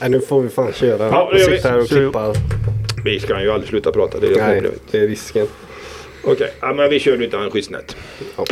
Nej, nu får vi fan köra. Ja, vi. sitta här och klippa. Vi ska ju aldrig sluta prata. Det är Nej, det är risken. Okej, ja, men vi kör utan skyddsnät. Ja.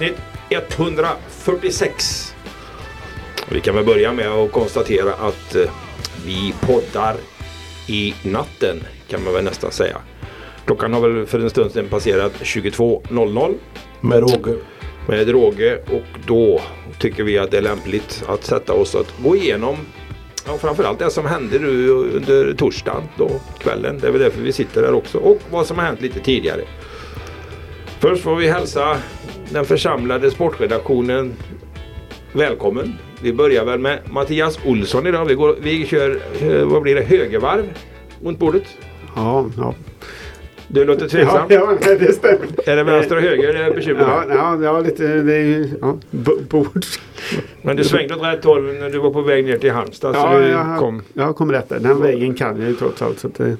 Avsnitt 146. Vi kan väl börja med att konstatera att eh, vi poddar i natten kan man väl nästan säga. Klockan har väl för en stund sedan passerat 22.00 Med råge. med Råge och då tycker vi att det är lämpligt att sätta oss att gå igenom ja, framförallt det som hände nu under torsdagen då, kvällen. Det är väl därför vi sitter där också och vad som har hänt lite tidigare. Först får vi hälsa den församlade sportredaktionen välkommen. Vi börjar väl med Mattias Olsson idag. Vi, går, vi kör, eh, vad blir det, högervarv mot bordet. Ja, ja. Du låter Ja, tveksam. ja, nej, det stämmer. Är det vänster och höger det är bekymmer Ja, ja, ja, lite. Det är ju ja, bord. Men du svängde åt rätt håll när du var på väg ner till Halmstad. Ja, så du jag, kom. jag kom rätt där. Den vägen kan jag ju trots allt. Så det,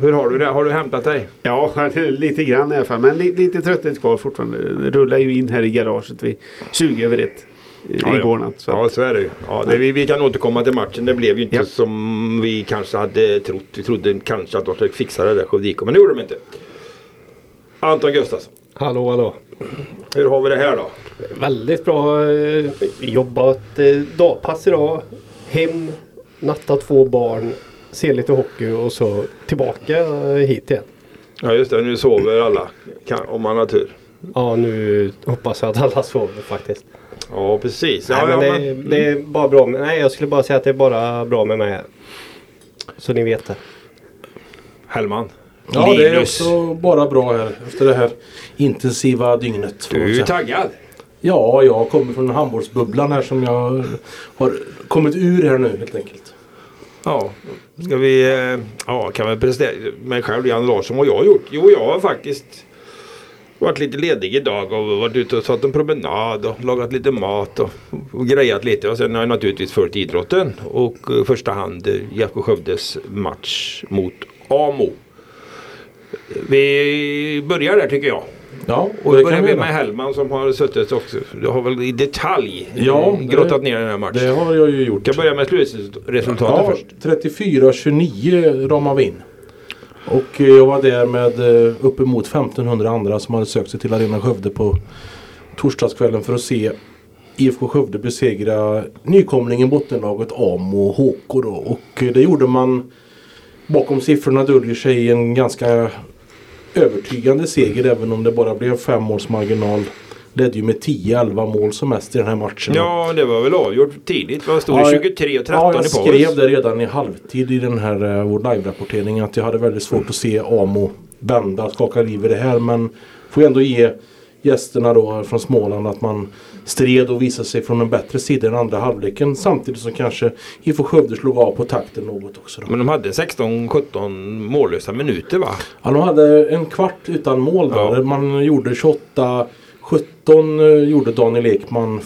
Hur har du det? Har du hämtat dig? ja, lite grann i alla fall. Men li, lite trötthet kvar fortfarande. Det rullar ju in här i garaget vid 20 över ett i- Ja, ja. igår natt. Så Ja, så är det ju. Ja, det, vi, vi kan återkomma till matchen. Det blev ju inte Ja. som vi kanske hade trott. Vi trodde kanske att de skulle fixa det där Skövde men det gjorde de inte. Anton Gustafsson, Hallå, hallå. hur har vi det här då? Väldigt bra eh, jobbat. Eh, dagpass idag. Hem, natta två barn, se lite hockey och så tillbaka eh, hit igen. Ja just det, nu sover alla. Kan, om man har tur. Ja, nu hoppas jag att alla sover faktiskt. Ja precis. Ja, nej, men ja, det, men, det är bara bra med, Nej, jag skulle bara säga att det är bara bra med mig. här. Så ni vet det. Hellman. Ja, det är Linus. också bara bra här efter det här intensiva dygnet. Du är taggad. Ja, jag kommer från handbollsbubblan här som jag har kommit ur här nu helt enkelt. Ja, ska vi... Eh, ja, kan vi presentera mig själv, Jan Larsson, vad jag har gjort? Jo, jag har faktiskt varit lite ledig idag och varit ute och tagit en promenad och lagat lite mat och, och grejat lite. Och sen har jag naturligtvis följt idrotten och i första hand eh, IFK Skövdes match mot AMO. Vi börjar där tycker jag. Ja, Och det börjar vi med. Hellman som har suttit också. Du har väl i detalj Ja, grottat ner den här matchen. Det har jag ju gjort. Ska jag börja med slutresultatet Ja, först? 34-29 ramade vi in. Och eh, jag var där med eh, uppemot 1500 andra som hade sökt sig till Arena Skövde på torsdagskvällen för att se IFK Skövde besegra nykomlingen bottenlaget Amo HK då. Och eh, det gjorde man bakom siffrorna döljer sig en ganska övertygande seger även om det bara blev fem måls marginal. Ledde ju med 10-11 mål som mest i den här matchen. Ja, det var väl avgjort tidigt. Vad stod det? Ja, 23 och 13 ja, jag i skrev paus. det redan i halvtid i den här uh, vår live-rapportering att jag hade väldigt svårt att se Amo vända, skaka liv i det här. Men får ju ändå ge gästerna då från Småland att man stred och visade sig från en bättre sida i den andra halvleken. Samtidigt som kanske IFK Skövde slog av på takten något också. Då. Men de hade 16-17 mållösa minuter va? Ja, de hade en kvart utan mål där. Ja. Man gjorde 28 17 eh, gjorde Daniel Ekman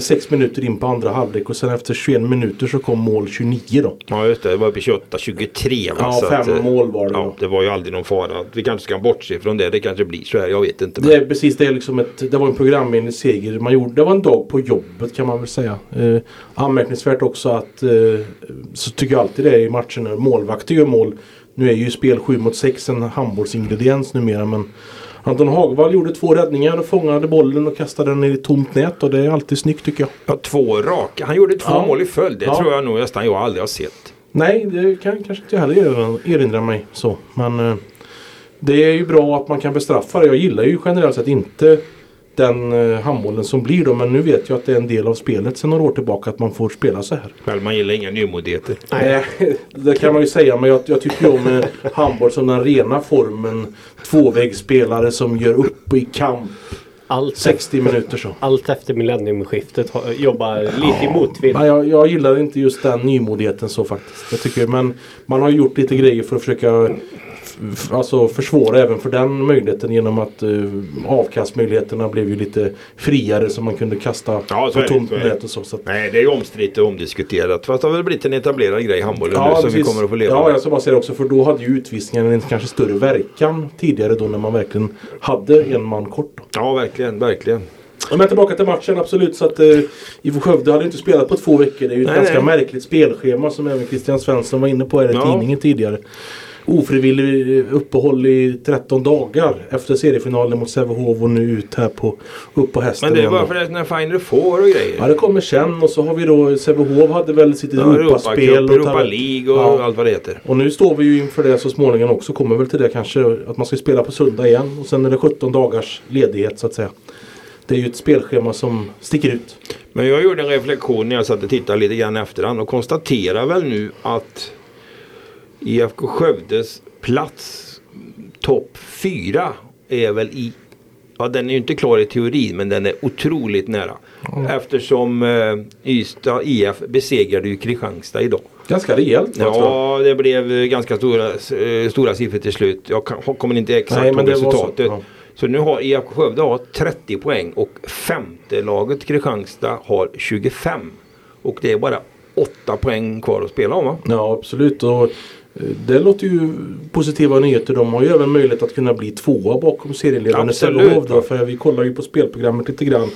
6 minuter in på andra halvlek och sen efter 21 minuter så kom mål 29 då. Ja just det, det var i 28-23 va? Ja, Så fem att, eh, mål var det Ja, då. det var ju aldrig någon fara. Vi kanske ska bortse från det. Det kanske blir så här. Jag vet inte. Men... Det är precis det är liksom ett, det var en programenlig seger. Man gjorde, det var en dag på jobbet kan man väl säga. Eh, anmärkningsvärt också att eh, så tycker jag alltid det är i matcherna. Målvakter gör mål. Nu är ju spel 7 mot 6 en handbollsingrediens numera men Anton Hagvall gjorde två räddningar och fångade bollen och kastade den i ett tomt nät och det är alltid snyggt tycker jag. Ja, två raka. Han gjorde två Ja. mål i följd. Det Ja. tror jag nog nästan jag aldrig har sett. Nej, det kan kanske inte jag heller erinra- mig så. Men eh, det är ju bra att man kan bestraffa det. Jag gillar ju generellt sett inte den eh, handbollen som blir då. Men nu vet jag att det är en del av spelet sedan några år tillbaka att man får spela så här. Själv man gillar inga nymodigheter. Nej, det kan man ju säga. Men jag, jag tycker ju om eh, handboll som den rena formen. Tvåvägsspelare som gör upp i kamp. Allt, 60 minuter så. allt efter millenniumskiftet jobbar lite i motvind. Nej, jag, jag gillar inte just den nymodigheten så faktiskt. Jag tycker, men man har gjort lite grejer för att försöka alltså försvåra även för den möjligheten genom att uh, avkastmöjligheterna blev ju lite friare så man kunde kasta Ja, på tomt nät och så. så Nej, det är ju omstritt och omdiskuterat. Fast det har väl blivit en etablerad grej i handbollen nu som vi kommer att få leva Ja, med. jag ska bara säga det också för då hade ju utvisningen en kanske större verkan tidigare då när man verkligen hade en man kort. Ja, verkligen, verkligen. Men tillbaka till matchen absolut så att eh, IFK Skövde hade inte spelat på två veckor. Det är ju ett Nej, ganska nej. märkligt spelschema som även Christian Svensson var inne på här i Ja. tidningen tidigare. Ofrivillig eh, uppehåll i 13 dagar efter seriefinalen mot Sävehof och nu ut här på upp på hästen Men det är bara för att när Finer får och grejer. Ja det kommer sen och så har vi då Sävehof hade väl sitt Ja, Europaspel. Europacup, och Europa tar- League och Ja. allt vad det heter. Och nu står vi ju inför det så småningom också. Kommer väl till det kanske. Att man ska spela på söndag igen. Och sen är det 17 dagars ledighet så att säga. Det är ju ett spelschema som sticker ut. Men jag gjorde en reflektion när jag satt och tittade lite grann efterhand och konstaterar väl nu att IFK Skövdes plats topp fyra är väl i Ja den är ju inte klar i teorin men den är otroligt nära. Eftersom eh, Ystad IF besegrade ju Kristianstad idag. Ganska rejält va. Ja det blev eh, ganska stora, eh, stora siffror till slut. Jag kan, kommer inte exakt Nej, ihåg var så, resultatet. ja. Så nu har IFK Skövde har 30 poäng och femte laget Kristianstad har 25. Och det är bara 8 poäng kvar att spela om va? Ja absolut. Och det låter ju positiva nyheter. De har ju även möjlighet att kunna bli tvåa bakom serieledaren Absolut, Sävehof. För vi kollar ju på spelprogrammet lite grann.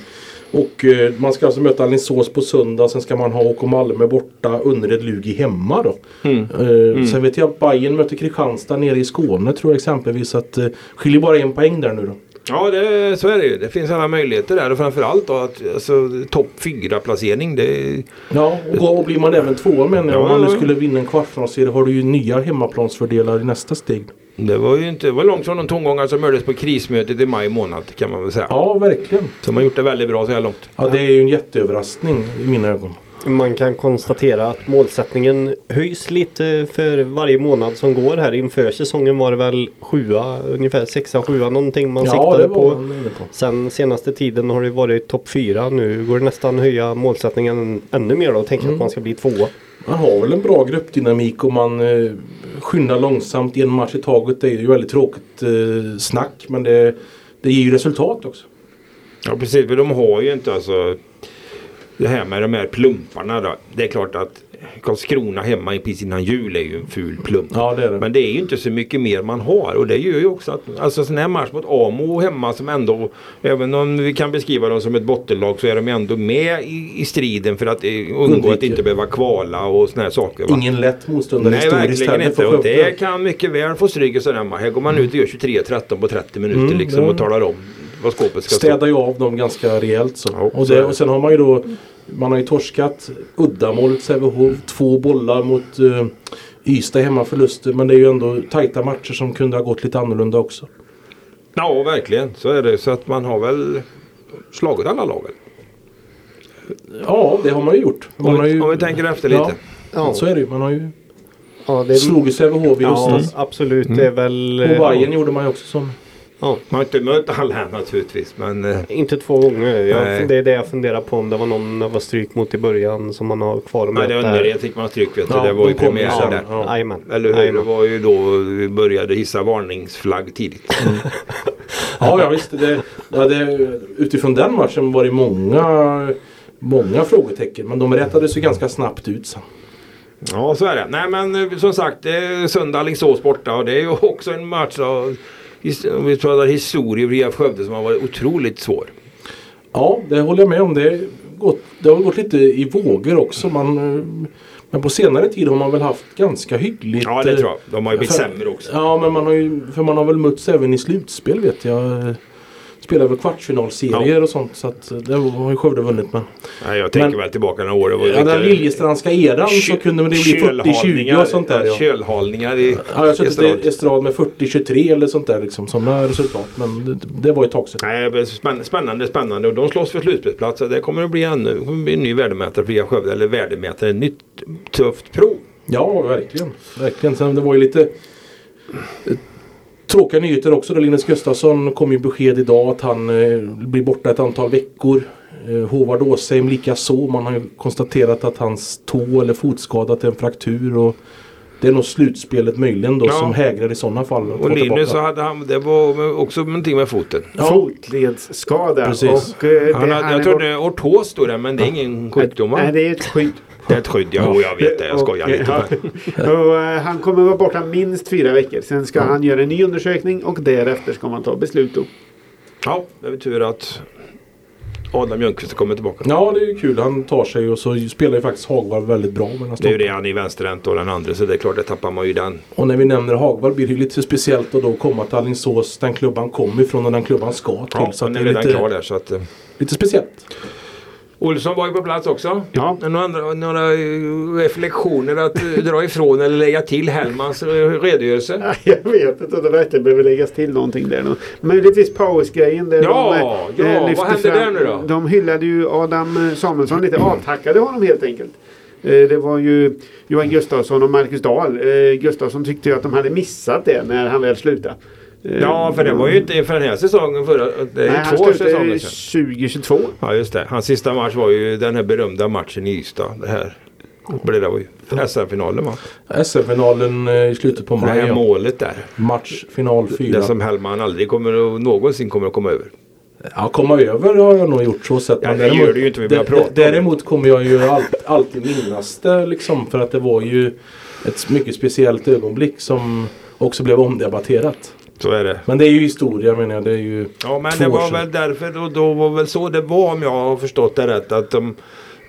Och eh, man ska alltså möta Alingsås på söndag. Sen ska man ha OK Malmö borta. Önnered Lugi hemma då. Mm. Eh, Sen vet jag att Bayern möter Kristianstad nere i Skåne tror jag exempelvis. Att eh, skiljer bara en poäng där nu då. Ja det, så är det ju. Det finns alla möjligheter där och framförallt då att alltså, topp 4 placering det Ja, och, och blir man även tvåa menar jag. Om man nu skulle vinna en kvartsfinalserie har du ju nya hemmaplansfördelar i nästa steg. Det var ju inte var långt från de tongångar som hördes på krismötet i maj månad kan man väl säga. Ja, verkligen. De har gjort det väldigt bra så här långt. Ja, det är ju en jätteöverraskning i mina ögon. Man kan konstatera att målsättningen höjs lite för varje månad som går här. Inför säsongen var det väl sjua, ungefär sexa, sjua någonting man ja, siktade det var på. inne på. Sen senaste tiden har det varit topp fyra. Nu går det nästan höja målsättningen ännu mer då. Tänker Mm. att man ska bli tvåa. Man har väl en bra gruppdynamik och man eh, skyndar långsamt en match i taget. Det är ju väldigt tråkigt eh, snack men det, det ger ju resultat också. Ja precis, för de har ju inte alltså det här med de här plumparna då. Det är klart att Karlskrona hemma precis innan jul är ju en ful plump. Ja, det det. Men det är ju inte så mycket mer man har och det gör ju också att alltså sån här match mot Amo hemma som ändå även om vi kan beskriva dem som ett bottenlag så är de ändå med i, i striden för att eh, undgå Undviker. att inte behöva kvala och såna här saker. Va? Ingen lätt motståndare Nej verkligen inte. Och det kan mycket väl få stryk i sån här går man ut och gör 23-13 på 30 minuter Mm, liksom och talar om vad skåpet ska stå. städar ju av dem ganska rejält så. Ja, och, det. och sen har man ju då Man har ju torskat uddamålet Sävehof. Två bollar mot uh, Ystad hemma förluster. Men det är ju ändå tajta matcher som kunde ha gått lite annorlunda också. Ja verkligen så är det. Så att man har väl slagit alla lagen. Ja det har man ju gjort. Man Om har vi, ju, om vi tänker efter lite. Ja, Ja, så är det ju. Man har ju ja, det, slagit Sävehof i ja höstas. absolut. Mm. Det är väl... Och eh, Bayern gjorde man ju också som Ja, Man har inte mött alla här naturligtvis. Men eh, inte två gånger. Jag, det är det jag funderar på om det var någon det var stryk mot i början som man har kvar att nej, det möta. Önnered fick man stryk vet du. Ja, det var ju de kom premiär sen. där. Ja. Eller hur? Det var ju då vi började hissa varningsflagg tidigt. Ja, ja visst. Det, ja, det, utifrån den matchen var det många, många frågetecken. Men de rättades ju ganska snabbt ut sen. Ja så är det. Nej men eh, som sagt det är söndag Alingsås borta och det är ju också en match av his- om vi pratar historia via Skövde som har varit otroligt svår. Ja, det håller jag med om. Det, gått, det har gått lite i vågor också. Man, eh, men på senare tid har man väl haft ganska hyggligt. Ja det eh, tror jag. De har ju blivit för- sämre också. Ja, men man har ju, för man har väl mötts även i slutspel vet jag. Spelar väl kvartsfinalserier och sånt. Så att eh, det har ju Skövde vunnit. Men Nej, jag tänker Men- väl tillbaka några år. Ja, den Liljestrandska eran så kunde det bli 40-20 kölhalningar- och sånt där. Ja. Kölhalningar i Ja, jag tror att det Estrad. är Estrad med 40-23 eller sånt där. Liksom, sådana resultat. Men det, det var ju ett tag sedan. Spännande, spännande. Och de slåss för slutspelsplatser. Det kommer att bli bli en ny värdemätare för Skövde. Eller värdemätare, ett nytt tufft prov. Ja, verkligen. verkligen. Sen det var ju lite Tråkiga nyheter också. Då Linus Gustafsson kom ju besked idag att han eh, blir borta ett antal veckor. Eh, Håvard Åsheim lika så. Man har ju konstaterat att hans tå eller fotskadat är en fraktur. Och det är nog slutspelet möjligen då Ja. som hägrar i sådana fall. att Och Linus så hade han, det var också någonting med foten. Ja. Fotledsskada. Precis. Och, eh, Han han jag är trodde ortos stod det men det är ingen sjukdom? Nej, det är ett skydd. Det är ett skydd, ja. Jo, jag vet det. Jag skojar Och, lite. ja. och, eh, han kommer vara borta minst fyra veckor. Sen ska han göra en ny undersökning och därefter ska man ta beslut. Då. Ja, det är tur att Adam Ljungqvist kommer tillbaka. Ja, det är ju kul. Han tar sig och så spelar ju faktiskt Hagvall väldigt bra mellan Det är ju det han är vänsterhänt och den andra så det är klart det tappar man ju den. Och när vi nämner Hagvall blir det ju lite speciellt att då komma till Alingsås, den klubban kommer ifrån och den klubban ska till. Ja, så att han det är är redan lite, klar där så att. eh. lite speciellt. Olsson var ju på plats också. Ja. Några, andra, några eh, reflektioner att eh, dra ifrån eller lägga till Hellmans eh, redogörelse? Jag vet inte det inte behöver läggas till någonting där. Möjligtvis pausgrejen. Där Ja, de, ja, vad hände där nu då? De hyllade ju Adam Samuelsson lite. Avtackade honom helt enkelt. Det var ju Johan Gustafsson och Marcus Dahl. Gustafsson tyckte ju att de hade missat det när han väl slutade. Ja, för det var ju inte för den här säsongen förra. Det är Nej, två säsonger sedan. 2022. Ja, just det. Hans sista match var ju den här berömda matchen i Ystad. Det här. Det där var ju SM-finalen va? SM-finalen eh, i slutet på Det maj. här ja. målet där. Match, final Det fyra. som Hellman aldrig kommer att, någonsin kommer att komma över. Ja, komma över har jag nog gjort så sett. Ja, det gör det ju inte, vi börjar prata Däremot kommer jag ju allt, alltid minnas det liksom. För att det var ju ett mycket speciellt ögonblick som också blev omdebatterat. Så är det. Men det är ju historia menar jag. Det är ju Ja men det var väl därför och då var väl så det var om jag har förstått det rätt. Att de,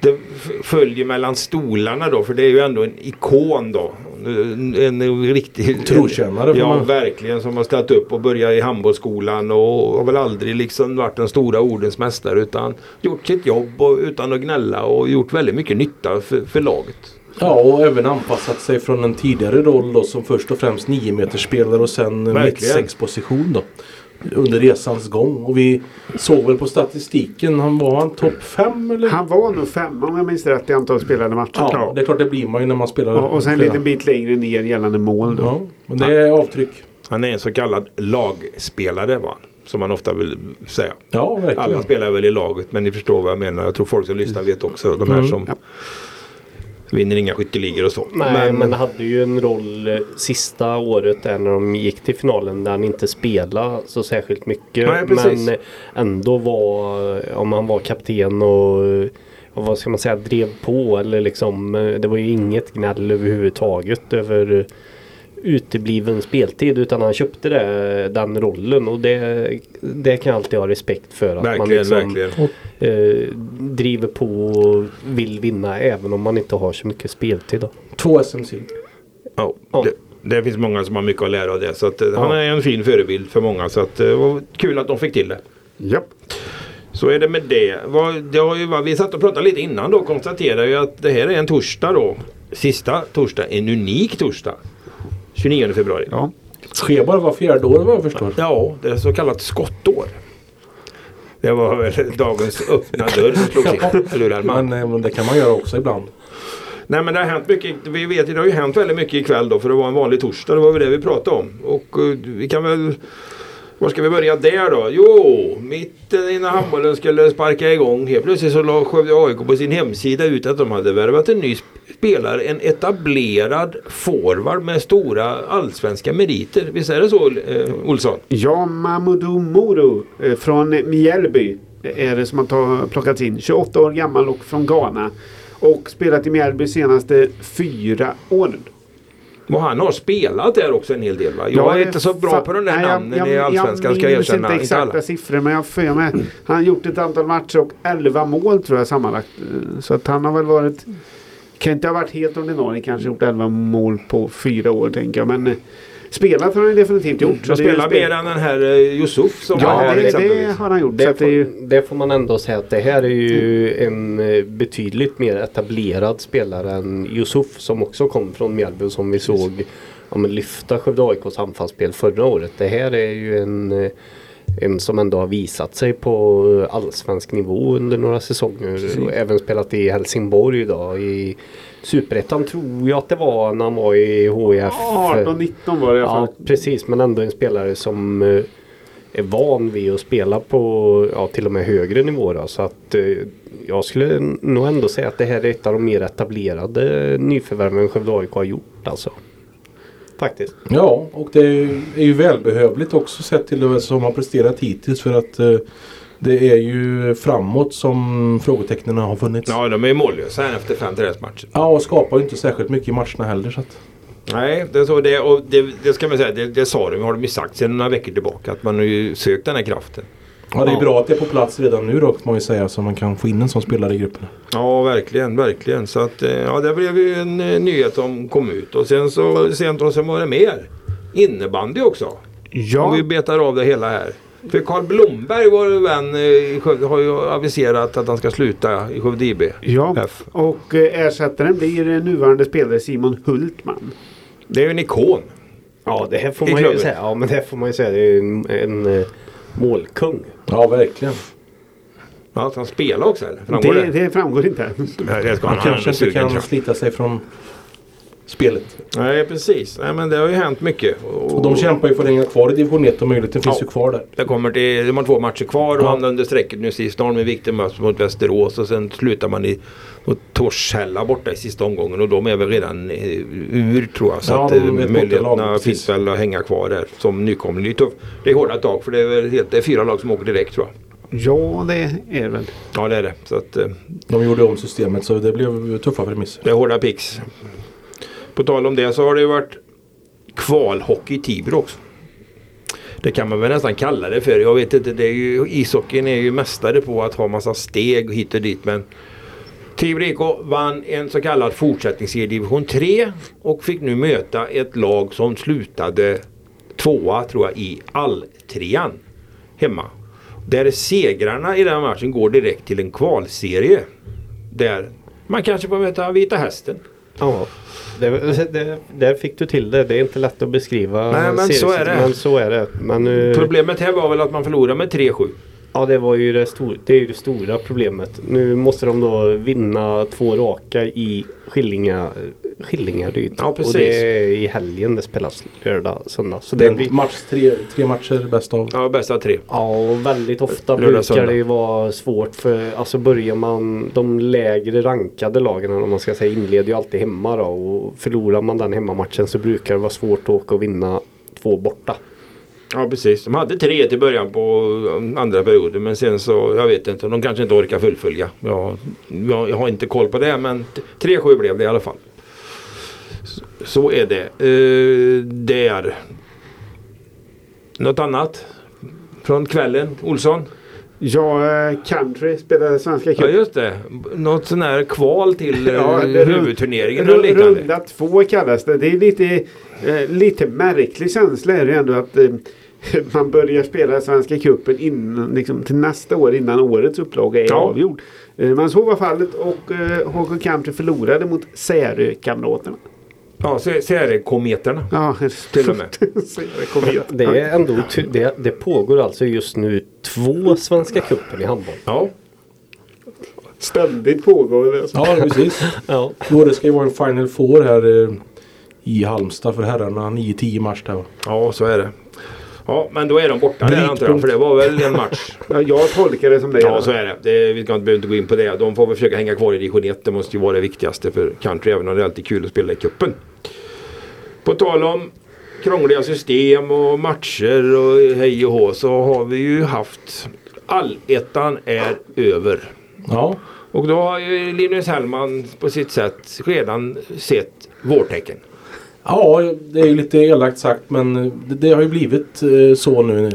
det följer mellan stolarna då för det är ju ändå en ikon då. En, en riktig Trotjänare Ja man- verkligen som har ställt upp och börjat i handbollsskolan och har väl aldrig liksom varit den stora ordens mästare utan gjort sitt jobb och, utan att gnälla och gjort väldigt mycket nytta för, för laget. Ja, och även anpassat sig från en tidigare roll då som först och främst 9 spelare och sen mitt-sex-position då. Under resans gång. Och vi såg väl på statistiken, han var han topp 5 eller? Han var nog femma om jag minns rätt i antal spelade matcher. ja, det är klart det blir man ju när man spelar. Och, och sen en liten bit längre ner gällande mål då. Ja, men det är avtryck. Han är en så kallad lagspelare va? Som man ofta vill säga. Ja, verkligen. Alla spelar väl i laget men ni förstår vad jag menar. Jag tror folk som lyssnar vet också. De här Mm. som Ja. Vinner inga skytteligor och så. Nej, men, hade ju en roll eh, sista året där när de gick till finalen där han inte spelade så särskilt mycket. Nej, men eh, ändå var, eh, om han var kapten och, och vad ska man säga, drev på eller liksom. Det var ju inget gnäll överhuvudtaget över utebliven speltid utan han köpte det, den rollen och det, det kan jag alltid ha respekt för. Att man verkligen, liksom, verkligen. eh, driver på och vill vinna även om man inte har så mycket speltid. Då. Två SM-silver. Ja, Ja. det, det finns många som har mycket att lära av det. Så att, eh, Han är en fin förebild för många. Så att, eh, det var kul att de fick till det. Japp. Så är det med det. Vad- det har ju, vi satt och pratade lite innan då och konstaterade ju att det här är en torsdag då. Sista torsdag. En unik torsdag. 29 februari. Ja. Sker bara var fjärde år vad jag förstår. Ja, det är så kallat skottår. Det var väl dagens öppna dörr som slogs in. Eller? Men, eh, men det kan man göra också ibland. Nej men det har hänt mycket. Vi vet ju det har ju hänt väldigt mycket ikväll då för det var en vanlig torsdag. Det var väl det vi pratade om. Och eh, vi kan väl var ska vi börja där då? Jo, mitten innan handbollen skulle sparka igång. Helt plötsligt så la Skövde AIK på sin hemsida ut att de hade värvat en ny spelare. En etablerad forward med stora allsvenska meriter. Visst är det så eh, Olsson? Ja, Mamoudou Moro eh, från Mjällby eh, är det som har ta- plockats in. 28 år gammal och från Ghana. Och spelat i Mjällby senaste fyra åren. Och han har spelat där också en hel del va? Jag är inte så bra på de där Nej, jag- namnen jag, i Allsvenskan ska jag minns erkänna. inte Inte alla. exakta siffror men jag för mig. Han har gjort ett antal matcher och 11 mål tror jag sammanlagt. Så att han har väl varit kan inte ha varit helt ordinarie kanske gjort 11 mål på fyra år tänker jag. Men spelat har han definitivt gjort. så är ju spelar spel- mer än den här eh, Yusuf som var Ja, här det, det har han gjort. så Det får, ju, det får man ändå säga att det här är ju en eh, betydligt mer etablerad spelare än Yusuf som också kom från Mjällby som vi såg ja, men lyfta Skövde AIKs anfallsspel förra året. Det här är ju en, eh, en som ändå har visat sig på allsvensk nivå under några säsonger. Och även spelat i Helsingborg idag. I Superettan tror jag att det var när han var i HIF. 18-19 var det i alla Ja fall. precis men ändå en spelare som eh, är van vid att spela på ja, till och med högre nivåer. Så att eh, jag skulle nog ändå säga att det här är ett av de mer etablerade nyförvärven Skövde AIK har gjort. Alltså. Faktiskt. Ja, och det är ju, ju välbehövligt också sett till det som har presterat hittills för att eh, det är ju framåt som frågetecknen har funnits. Ja. Ja, de är mållösa här efter fem träningsmatcher. och skapar ju inte särskilt mycket i matcherna heller. Så att, Nej, det så det och det, det ska man säga, det, det sa de, har de ju sagt sedan några veckor tillbaka att man har ju sökt den här kraften. Ja, det är bra att det är på plats redan nu då, får man ju säga, så man kan få in en sån spelare i grupperna. Ja, verkligen, verkligen. Så att, eh, ja, det blev ju en eh, nyhet som kom ut och sen så sent och sen var det mer. Innebandy också. Om Ja, vi betar av det hela här. För Carl Blomberg, vår vän, eh, i Skövde, har ju aviserat att han ska sluta i Skövde IB. ja. F. och ersättaren blir nuvarande spelare Simon Hultman. Det är ju en ikon. Ja det här får I man ju säga. Ja men det här får man ju säga. Det är en, en målkung. Ja, verkligen. Ja, att han spelar också eller? Framgår Det, det? det framgår inte. Nej, det ska Han han ha. kanske inte kan jag. slita sig från spelet. Nej, precis. Nej, men det har ju hänt mycket. Och de kämpar ju för att hänga kvar i division 1 och möjligheten finns Ja. ju kvar där. Det kommer till, de har två matcher kvar och Ja. hamnar under strecket nu sist. Nu har de en viktig match mot Västerås och sen slutar man i mot Torshälla borta i sista omgången och de är väl redan eh, ur tror jag. Så Ja, att eh, möjligheterna finns väl att hänga kvar där som nykomling. Det är. Det är hårda tag för det är, väl helt, det är fyra lag som åker direkt tror jag. Ja, det är det väl. Ja det är det. Så att eh, De gjorde om systemet så det blev tuffa premisser. det är hårda pix. På tal om det så har det ju varit kvalhockey i Tibro också. Det kan man väl nästan kalla det för. Jag vet inte, det är ju, ishockeyn är ju mästare på att ha massa steg hit och dit. Men Tibro IK vann en så kallad fortsättningsserie division 3 och fick nu möta ett lag som slutade tvåa tror jag i alltrean hemma. Där segrarna i den matchen går direkt till en kvalserie. Där man kanske får möta Vita Hästen. Ja. Där fick du till det. Det är inte lätt att beskriva. Nej, men så är det. Men så är det. Men, eh, Problemet här var väl att man förlorade med 3-7. Ja det var ju det, stor, det är ju det stora problemet. Nu måste de då vinna två raka i Skillinga, Skillingaryd. Ja, precis. Och det är i helgen det spelas lördag, söndag. Så det blir, är match, tre, tre matcher bäst av. Ja, bästa tre. ja och väldigt ofta Lördag, brukar söndag. det ju vara svårt för alltså börjar man de lägre rankade lagen om man ska säga inleder ju alltid hemma då och förlorar man den hemmamatchen så brukar det vara svårt att åka och vinna två borta. Ja precis. De hade tre till början på um, andra perioden men sen så, jag vet inte, de kanske inte orkar fullfölja. Ja, jag, jag har inte koll på det men t- 3-7 blev det i alla fall. Så, så är det. Uh, där. Något annat? Från kvällen, Olsson? Ja, eh, country spelade Svenska Ja cupen. just det. Något sån här kval till Ja, rund- huvudturneringen Ru- liknande. Runda två kallas det. Det är lite, eh, lite märklig känsla är det ändå att eh, man börjar spela Svenska cupen innan, liksom, till nästa år innan årets upplaga är Ja. avgjord. Eh, men så var fallet och eh, HK Country förlorade mot Särö-kamraterna. Ja, Särö-kometerna. Ja, Till och med. Det är ändå det, det pågår alltså just nu två Svenska cupen i handboll. Ja. Ständigt pågår det. Ja, precis. Ja. Det ska ju vara en Final Four här eh, i Halmstad för herrarna 9-10 mars där ja, så är det. Ja, men då är de borta där antar jag. För det var väl en match. Ja, jag tolkar det som det. Ja, så är det. det vi ska inte, behöver inte gå in på det. De får väl försöka hänga kvar i division 1. Det måste ju vara det viktigaste för country. Även om det är alltid kul att spela i cupen. På tal om krångliga system och matcher och hej och hå så har vi ju haft allettan är över. Ja. Och då har ju Linus Hellman på sitt sätt redan sett vårtecken. Ja, det är ju lite elakt sagt men det, det har ju blivit eh, så nu.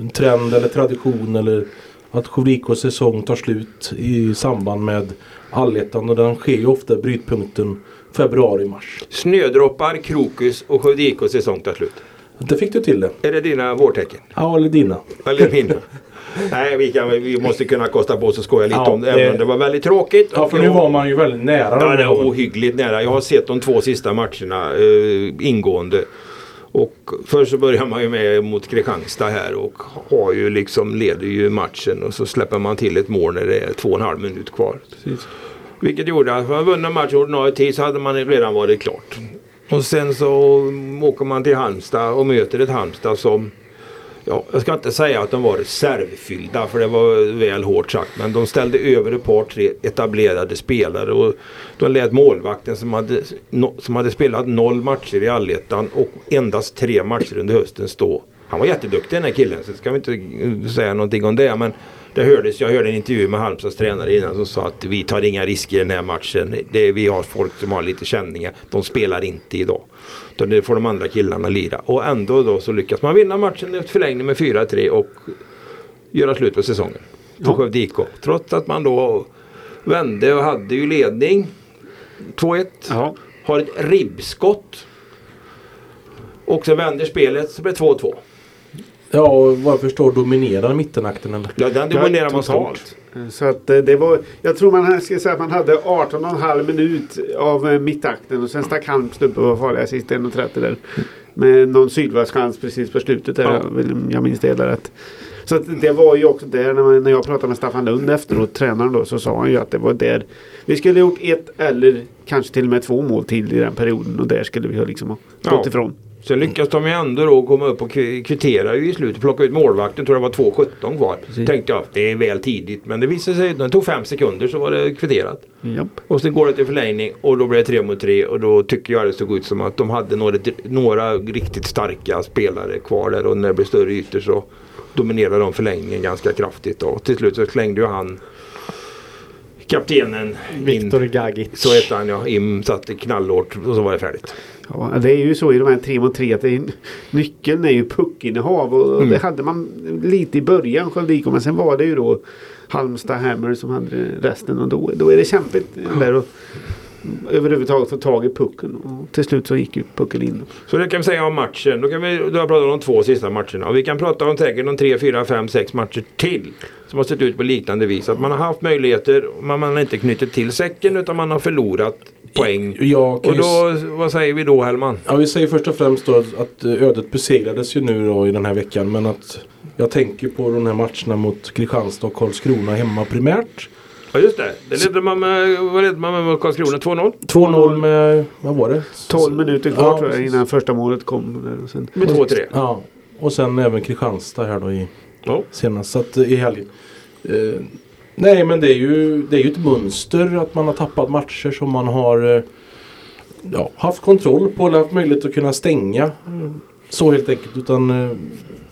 En trend eller tradition eller att Skövde säsong tar slut i samband med allettan och den sker ju ofta brytpunkten februari-mars. Snödroppar, krokus och IK säsong tar slut. Det fick du till det. Är det dina vårtecken? Ja, eller dina. Eller mina? Nej, vi, kan, vi måste kunna kosta på oss att skoja lite Ja, om det. Även om det var väldigt tråkigt. Ja, för nu var man ju väldigt nära Ja, det var ohyggligt nära. Jag har sett de två sista matcherna eh, ingående. Och först så börjar man ju med mot Kristianstad här och har ju liksom, leder ju matchen och så släpper man till ett mål när det är två och en halv minut kvar. Precis. Vilket gjorde att man vunnit matchen ordinarie tid så hade man redan varit klart. Och sen så åker man till Halmstad och möter ett Halmstad som Ja, jag ska inte säga att de var reservfyllda för det var väl hårt sagt. Men de ställde över ett par tre etablerade spelare. Och de lät målvakten som hade, no, som hade spelat noll matcher i allettan och endast tre matcher under hösten stå. Han var jätteduktig den här killen så ska vi inte eh, säga någonting om det. Men det hördes, jag hörde en intervju med Halmstads tränare innan som sa att vi tar inga risker i den här matchen. Det, vi har folk som har lite känningar. De spelar inte idag. Utan det får de andra killarna lira. Och ändå då så lyckas man vinna matchen efter förlängning med 4-3 och göra slut på säsongen. På Ja. Skövde IK. Trots att man då vände och hade ju ledning 2-1. Ja. Har ett ribbskott. Och så vänder spelet så blir det 2-2. Ja, och vad jag förstår dominerar mittenakten eller? Ja, den dominerar man totalt. Så att eh, det var, jag tror man ska säga att man hade 18,5 minut av eh, mittakten och sen stack Halmstad upp och var farliga sist 1.30 där. Med någon sydvastchans precis på slutet där. Ja. Jag, minns det rätt. Så att det var ju också där när, man, när jag pratade med Staffan Lund efteråt, tränaren då, så sa han ju att det var där vi skulle gjort ett eller kanske till och med två mål till i den perioden och där skulle vi ha liksom ha stått Ja. ifrån. Sen lyckas de ju ändå då komma upp och kvi- kvittera ju i slutet. Plocka ut målvakten. Tror det var 2.17 kvar. Precis. Tänkte jag det är väl tidigt. Men det visade sig. Det tog fem sekunder så var det kvitterat. Japp. Och sen går det till förlängning och då blir det tre mot tre. Och då tycker jag det såg ut som att de hade några, några riktigt starka spelare kvar där. Och när det blev större ytor så dominerade de förlängningen ganska kraftigt. Och till slut så slängde ju han kaptenen Viktor. Gagic. Så hette han ja. Im satte knallhårt och så var det färdigt. Ja, det är ju så i de här tre mot tre att är, nyckeln är ju puckinnehav och Mm. det hade man lite i början Skövde men sen var det ju då Halmstad Hammer som hade resten och då, då är det kämpigt där och överhuvudtaget få tag i pucken och till slut så gick ju pucken in. Så det kan vi säga om matchen. Då kan vi då har pratat om de två sista matcherna. Och vi kan prata om säkert de tre, fyra, fem, sex matcher till. Som har sett ut på liknande vis. Att man har haft möjligheter men man har inte knutit till säcken utan man har förlorat poäng. Kan Och då, vad säger vi då Hellman? Ja, vi säger först och främst då att eh, ödet besegrades ju nu då i den här veckan. Men att jag tänker på de här matcherna mot Kristianstad och Karlskrona hemma primärt. Ja just det. Det ledde man med, vad ledde man med mot Karlskrona? 2-0? 2-0 med, vad var det? 12 minuter kvar Ja, tror jag innan första målet kom. Där och sen, Med 2-3. Ja, och sen även Kristianstad här då i Ja. senast. Så att, eh, i helgen. Eh, nej men det är, ju, det är ju ett mönster att man har tappat matcher som man har eh, ja, haft kontroll på eller haft möjlighet att kunna stänga. Så helt enkelt. Utan eh,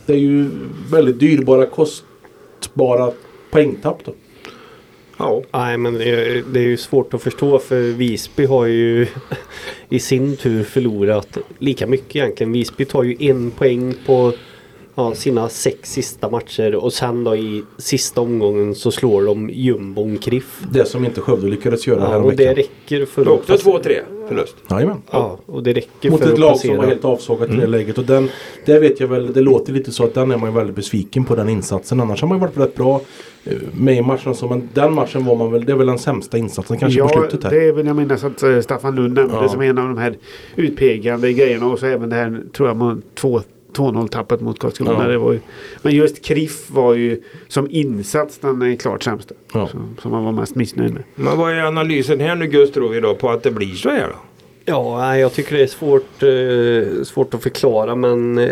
det är ju väldigt dyrbara, kostbara poängtapp då. Ja. Nej men det är, det är ju svårt att förstå för Visby har ju i sin tur förlorat lika mycket egentligen. Visby tar ju en poäng på ja, sina sex sista matcher och sen då i sista omgången så slår de jumbon Kriff. Det som inte Skövde lyckades göra Ja, här och det räcker för Det är också 2-3 förlust. Jajamän. Ja, och det räcker Mot för ett lag som passera. var helt avsågat i det läget. Och den, det vet jag väl, det låter lite så att den är man ju väldigt besviken på den insatsen. Annars har man ju varit rätt bra med i matcherna. Så, men den matchen var man väl, det är väl den sämsta insatsen kanske på ja, slutet här. det vill jag minnas att eh, Staffan Lund nämnde Ja. som en av de här utpekande grejerna och så även det här tror jag man två 2-0 tappet mot Karlskrona. Ja. Det var ju, men just Kriff var ju som insats den är klart sämsta. Ja. Som, som man var mest missnöjd med. Men vad är analysen här nu Gus tror vi då på att det blir så här då? Ja, jag tycker det är svårt, eh, svårt att förklara men eh,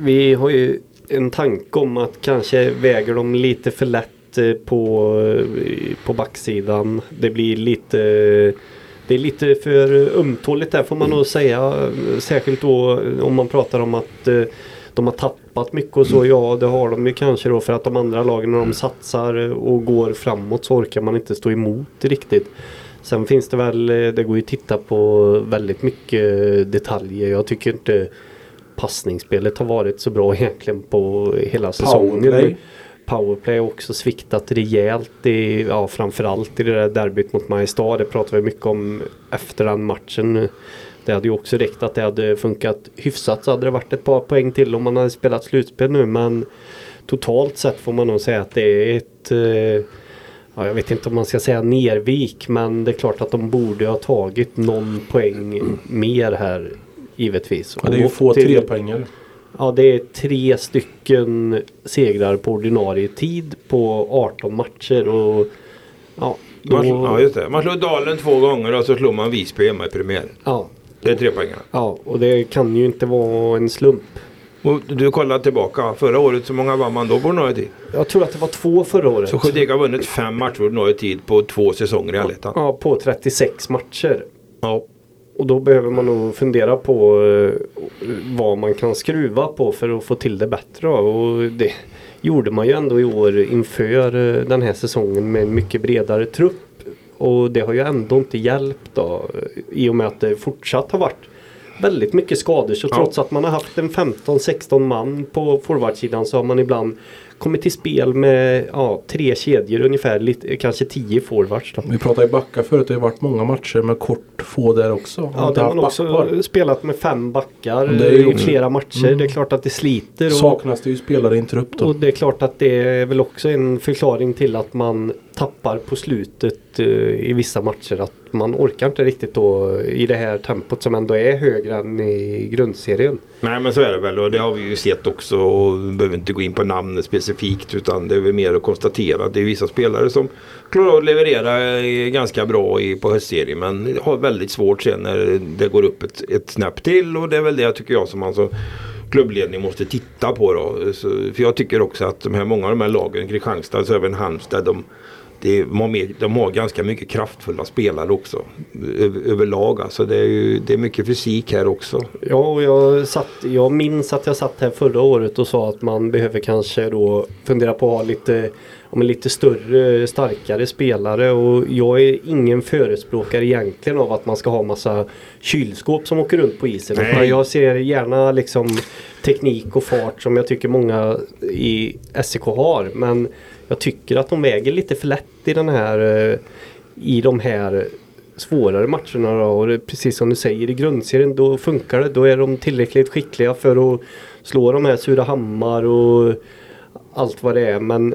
vi har ju en tanke om att kanske väger de lite för lätt eh, på, eh, på backsidan. Det blir lite det är lite för ömtåligt där får man nog säga. Särskilt då eh, om man pratar om att de har tappat mycket och så. Ja, det har de ju kanske då för att de andra lagen när de satsar och går framåt så orkar man inte stå emot riktigt. Sen finns det väl, det går ju att titta på väldigt mycket detaljer. Jag tycker inte passningsspelet har varit så bra egentligen på hela säsongen. Powerplay. Powerplay har också sviktat rejält i, ja framförallt i det där derbyt mot Mariestad. Det pratade vi mycket om efter den matchen. Det hade ju också räckt att det hade funkat hyfsat så hade det varit ett par poäng till om man hade spelat slutspel nu men totalt sett får man nog säga att det är ett eh, Ja, jag vet inte om man ska säga nervik men det är klart att de borde ha tagit någon poäng mer här givetvis. Ja, det är ju få till- trepoängare. Ja, det är tre stycken segrar på ordinarie tid på 18 matcher. Och, ja, då, Man, ja, just det. Man slog Dalen två gånger och så slog man Visby hemma i premiär. ja, Det är tre poäng. ja, och det kan ju inte vara en slump. Och du kollar tillbaka. Förra året, så många vann man då på ordinarie tid? Jag tror att det var två förra året. Så Sjödeg har vunnit fem matcher på ordinarie tid på två säsonger i Allettan. Ja, på 36 matcher. Ja. Och då behöver man nog fundera på eh, vad man kan skruva på för att få till det bättre. Och det gjorde man ju ändå i år inför eh, den här säsongen med en mycket bredare trupp. Och det har ju ändå inte hjälpt då i och med att det fortsatt har varit väldigt mycket skador. Så Ja. trots att man har haft en 15-16 man på forwardsidan så har man ibland kommit till spel med ja, tre kedjor ungefär, lite, kanske tio forwards. Då. Vi pratade i backa förut. Det har varit många matcher med kort få där också. Ja, där har man också backpar. spelat med fem backar Det är ju i flera matcher. Mm. Det är klart att det sliter. Och, Saknas det ju spelare i en trupp då. och det är klart att det är väl också en förklaring till att man tappar på slutet eh, i vissa matcher. Att man orkar inte riktigt då i det här tempot som ändå är högre än i grundserien. Nej men så är det väl och det har vi ju sett också och vi behöver inte gå in på namnet specifikt utan det är väl mer att konstatera att det är vissa spelare som klarar att leverera eh, ganska bra i, på höstserien men har väldigt svårt sen när det går upp ett, ett snäpp till och det är väl det tycker jag som man som klubbledning måste titta på då. Så, för jag tycker också att de här, många av de här lagen, Kristianstad och även Halmstad, de, det, mer, de har ganska mycket kraftfulla spelare också över, överlag. Alltså det är, ju, det är mycket fysik här också. Ja, och jag, satt, jag minns att jag satt här förra året och sa att man behöver kanske då fundera på att ha lite, om lite större, starkare spelare. Och jag är ingen förespråkare egentligen av att man ska ha massa kylskåp som åker runt på isen. Nej. Jag ser gärna liksom teknik och fart som jag tycker många i SEK har. Men jag tycker att de väger lite för lätt i den här eh, i de här svårare matcherna då. Och precis som du säger i grundserien då funkar det. Då är de tillräckligt skickliga för att slå de här Surahammar och allt vad det är. Men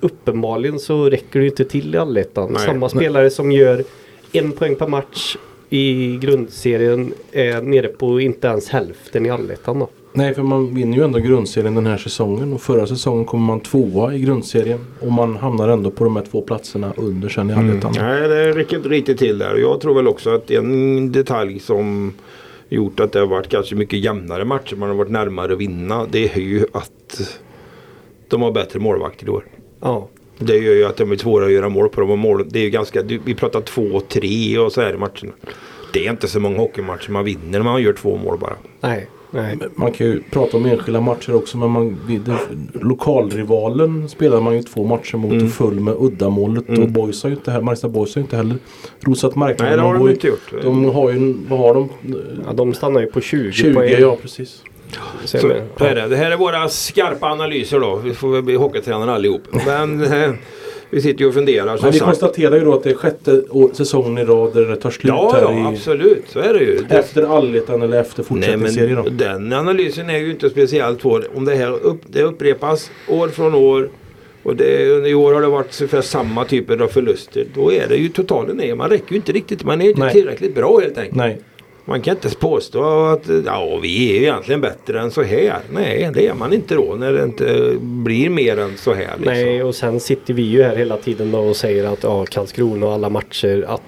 uppenbarligen så räcker det inte till i allettan. Nej. Samma spelare som gör en poäng per match i grundserien är nere på inte ens hälften i allettan då. Nej, för man vinner ju ändå grundserien den här säsongen och förra säsongen kommer man tvåa i grundserien och man hamnar ändå på de här två platserna under sen i allettan. Nej, det räcker inte riktigt till där. Jag tror väl också att en detalj som gjort att det har varit kanske mycket jämnare matcher. Man har varit närmare att vinna. Det är ju att de har bättre målvakter i år. Ja. Det gör ju att de är svårare att göra mål på. De mål, det är ju ganska, vi pratar två, tre och så här i matcherna. Det är inte så många hockeymatcher man vinner när man gör två mål bara. Nej. Nej. Man kan ju prata om enskilda matcher också men man, det, lokalrivalen spelar man ju två matcher mot Mm. och full med uddamålet och Boys har ju inte heller, Marista Boys har ju inte heller rosat marknaden. Nej, det har de ju- inte gjort. De har ju, vad har de? Ja, de stannar ju på 20, 20, poäng. ja precis. Så, så är det. det här är våra skarpa analyser då. Vi får väl bli hockeytränare allihop. Men eh, vi sitter ju och funderar Men vi konstaterar ju då att det är sjätte säsongen i rad där det tar slut Ja, här ja i, absolut. Så är det ju. Efter allettan eller efter fortsättningsserien. den analysen är ju inte speciellt svår. Om det här upp, det upprepas år från år och det, i år har det varit ungefär samma typer av förluster. Då är det ju totalen är, man räcker ju inte riktigt. Man är inte Nej. tillräckligt bra helt enkelt. Nej. Man kan inte påstå att ja, vi är ju egentligen bättre än så här. Nej, det är man inte då när det inte blir mer än så här. Liksom. Nej, och sen sitter vi ju här hela tiden då och säger att ja, Karlskrona och alla matcher att,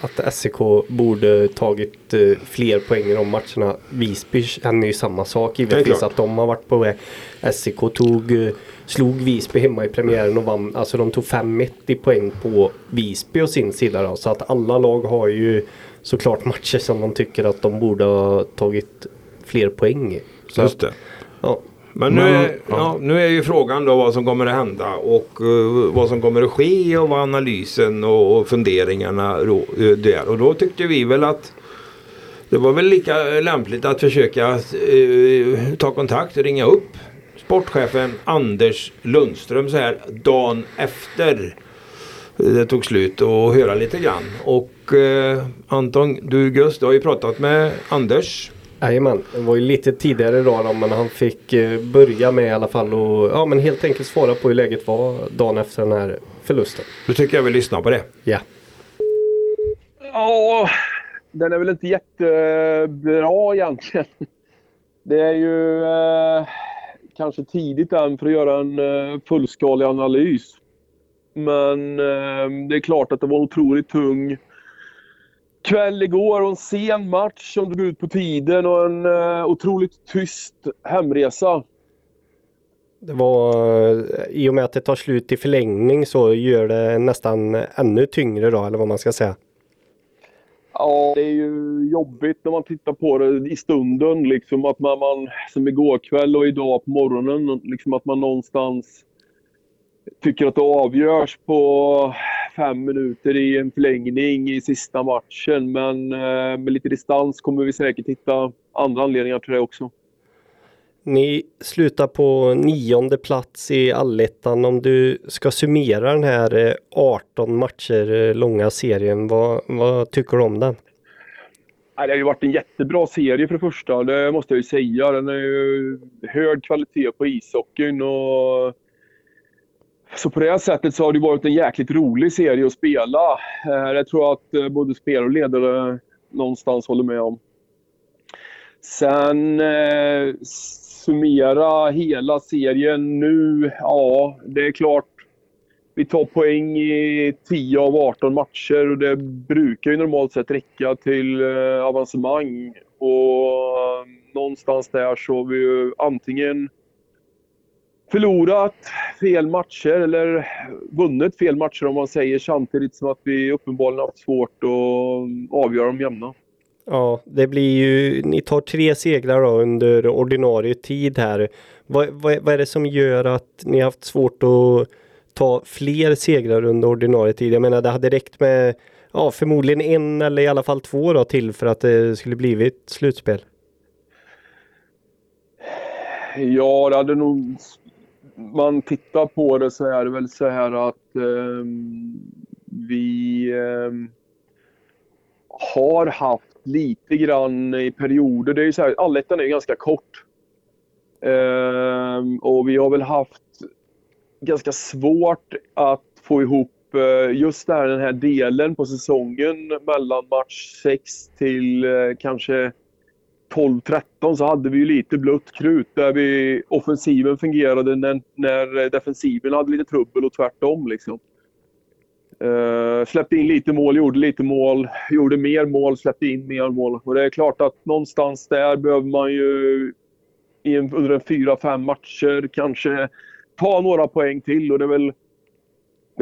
att SEK borde tagit eh, fler poäng i de matcherna. Visby känner ju samma sak givetvis att de har varit på väg. SEK tog, eh, slog Visby hemma i premiären och vann. Alltså de tog 5-1 i poäng på Visby och sin sida då. Så att alla lag har ju såklart matcher som de tycker att de borde ha tagit fler poäng i. Så Just att, det. ja. Men nu, är, ja. nu är ju frågan då vad som kommer att hända och eh, vad som kommer att ske och vad analysen och, och funderingarna ro, eh, är. Och då tyckte vi väl att det var väl lika lämpligt att försöka eh, ta kontakt, ringa upp sportchefen Anders Lundström så här dagen efter det tog slut och höra lite grann. Och eh, Anton, du Gus, du har ju pratat med Anders. Jajamän, det var ju lite tidigare idag då, men han fick eh, börja med i alla fall och ja, men helt enkelt svara på hur läget var dagen efter den här förlusten. Då tycker jag vi lyssnar på det. Ja. Ja, den är väl inte jättebra egentligen. Det är ju eh, kanske tidigt än för att göra en eh, fullskalig analys. Men eh, det är klart att det var en otroligt tung kväll igår och en sen match som drog ut på tiden och en eh, otroligt tyst hemresa. Det var i och med att det tar slut i förlängning så gör det nästan ännu tyngre då eller vad man ska säga. Ja, det är ju jobbigt när man tittar på det i stunden. Liksom att man, man som igår kväll och idag på morgonen, liksom att man någonstans tycker att det avgörs på fem minuter i en förlängning i sista matchen. Men eh, med lite distans kommer vi säkert hitta andra anledningar till det också. Ni slutar på nionde plats i allettan. Om du ska summera den här 18 eh, matcher eh, långa serien, vad, vad tycker du om den? Det har ju varit en jättebra serie för det första, det måste jag ju säga. Den är ju hög kvalitet på ishockeyn och så på det sättet så har det varit en jäkligt rolig serie att spela. Eh, det tror jag att eh, både spelare och ledare någonstans håller med om. Sen eh, summera hela serien nu, ja, det är klart. Vi tar poäng i 10 av 18 matcher och det brukar ju normalt sett räcka till eh, avancemang. Och eh, någonstans där så har vi ju antingen förlorat fel matcher eller vunnit fel matcher om man säger samtidigt som att vi uppenbarligen haft svårt att avgöra dem jämna. Ja, det blir ju, ni tar tre segrar då under ordinarie tid här. Vad, vad, vad är det som gör att ni haft svårt att ta fler segrar under ordinarie tid? Jag menar det hade räckt med ja, förmodligen en eller i alla fall två då till för att det skulle blivit slutspel. Ja, det hade nog... Man tittar på det så är det väl så här att eh, vi eh, har haft lite grann i perioder. Det är ju så här, allettan är ju ganska kort. Eh, och vi har väl haft ganska svårt att få ihop eh, just där, den här delen på säsongen mellan match 6 till eh, kanske 12-13 så hade vi ju lite blött krut där vi offensiven fungerade när, när defensiven hade lite trubbel och tvärtom. Liksom. Uh, släppte in lite mål, gjorde lite mål, gjorde mer mål, släppte in mer mål. Och det är klart att någonstans där behöver man ju i en, under en fyra, fem matcher kanske ta några poäng till. Och det är väl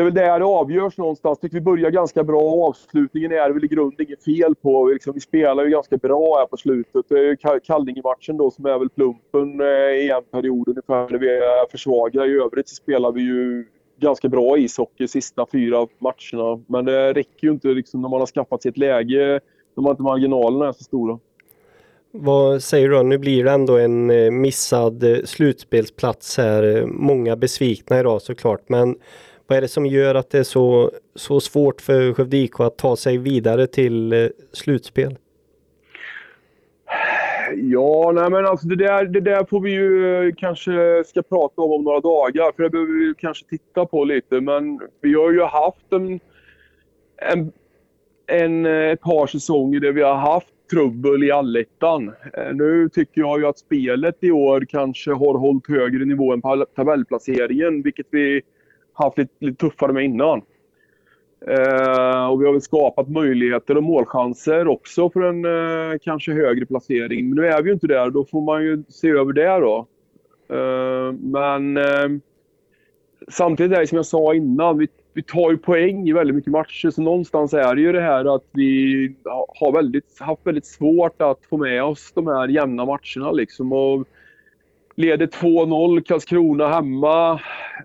det är väl där det avgörs någonstans. Tycker vi börjar ganska bra och avslutningen är det väl i grunden inget fel på. Vi, liksom, vi spelar ju ganska bra här på slutet. Det är ju Kallinge-matchen då som är väl plumpen eh, i en period ungefär. där vi är för I övrigt så spelar vi ju ganska bra ishockey sista fyra matcherna. Men det räcker ju inte liksom när man har skaffat sig ett läge när inte marginalerna är så stora. Vad säger du? Nu blir det ändå en eh, missad eh, slutspelsplats här. Många besvikna idag såklart. Men vad är det som gör att det är så, så svårt för Skövde IK att ta sig vidare till eh, slutspel? Ja, nej men alltså det där, det där får vi ju eh, kanske ska prata om om några dagar. För det behöver vi kanske titta på lite. Men vi har ju haft en, en, en, eh, ett par säsonger där vi har haft trubbel i allettan. Nu tycker jag ju att spelet i år kanske har hållit högre nivå än på tabellplaceringen, vilket vi haft lite, lite tuffare med innan. Eh, och vi har väl skapat möjligheter och målchanser också för en eh, kanske högre placering. Men nu är vi ju inte där. Då får man ju se över det då. Eh, men eh, samtidigt är det som jag sa innan. Vi, vi tar ju poäng i väldigt mycket matcher. Så någonstans är det ju det här att vi har väldigt, haft väldigt svårt att få med oss de här jämna matcherna. Liksom. Och Leder 2-0 Karlskrona hemma.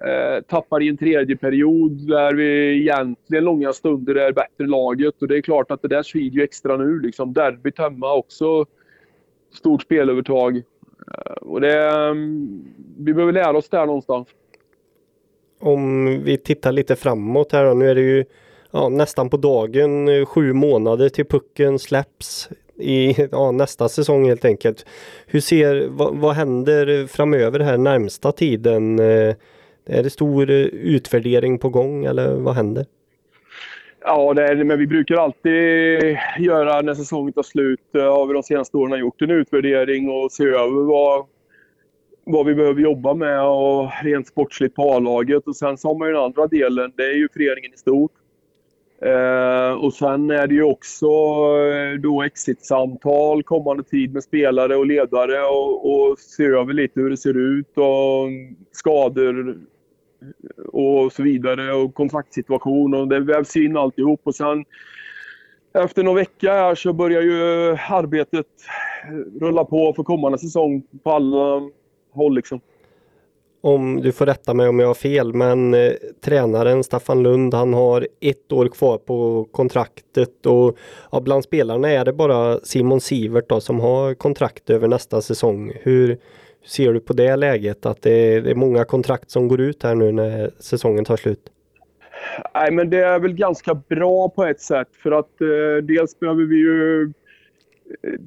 Eh, tappar i en tredje period där vi egentligen långa stunder är bättre laget. Och det är klart att det där svider ju extra nu. Liksom. Derbyt hemma också. Stort spelövertag. Eh, och det, mm, vi behöver lära oss där någonstans. Om vi tittar lite framåt här då. Nu är det ju ja, nästan på dagen eh, sju månader till pucken släpps i ja, nästa säsong helt enkelt. Hur ser, vad, vad händer framöver här närmsta tiden? Eh, är det stor eh, utvärdering på gång eller vad händer? Ja, det är, men vi brukar alltid göra när säsongen tar slut, eh, har vi de senaste åren gjort en utvärdering och se över vad, vad vi behöver jobba med och rent sportsligt på A-laget. Och sen så har man ju den andra delen, det är ju föreningen i stort. Eh, och sen är det ju också eh, då exit-samtal kommande tid med spelare och ledare och, och se över lite hur det ser ut och skador och så vidare och kontraktssituation och det vävs in alltihop och sen efter någon vecka här så börjar ju arbetet rulla på för kommande säsong på alla håll liksom. Om du får rätta mig om jag har fel, men eh, tränaren Staffan Lund, han har ett år kvar på kontraktet och ja, bland spelarna är det bara Simon Sivert då, som har kontrakt över nästa säsong. Hur ser du på det läget? Att det är, det är många kontrakt som går ut här nu när säsongen tar slut? Nej, men det är väl ganska bra på ett sätt för att eh, dels behöver vi ju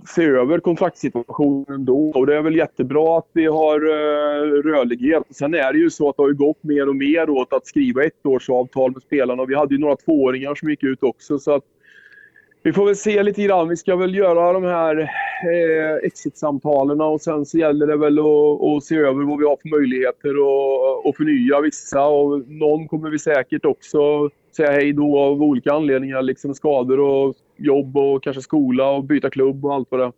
se över kontraktssituationen då. Och det är väl jättebra att vi har eh, rörlighet. Sen är det ju så att det har gått mer och mer åt att skriva ettårsavtal med spelarna. Och vi hade ju några tvååringar som gick ut också. Så att vi får väl se lite grann. Vi ska väl göra de här eh, exit-samtalen och sen så gäller det väl att, att se över vad vi har för möjligheter och, och förnya vissa. Och någon kommer vi säkert också säga hej då av olika anledningar. Liksom skador och jobb och kanske skola och byta klubb och allt vad det är.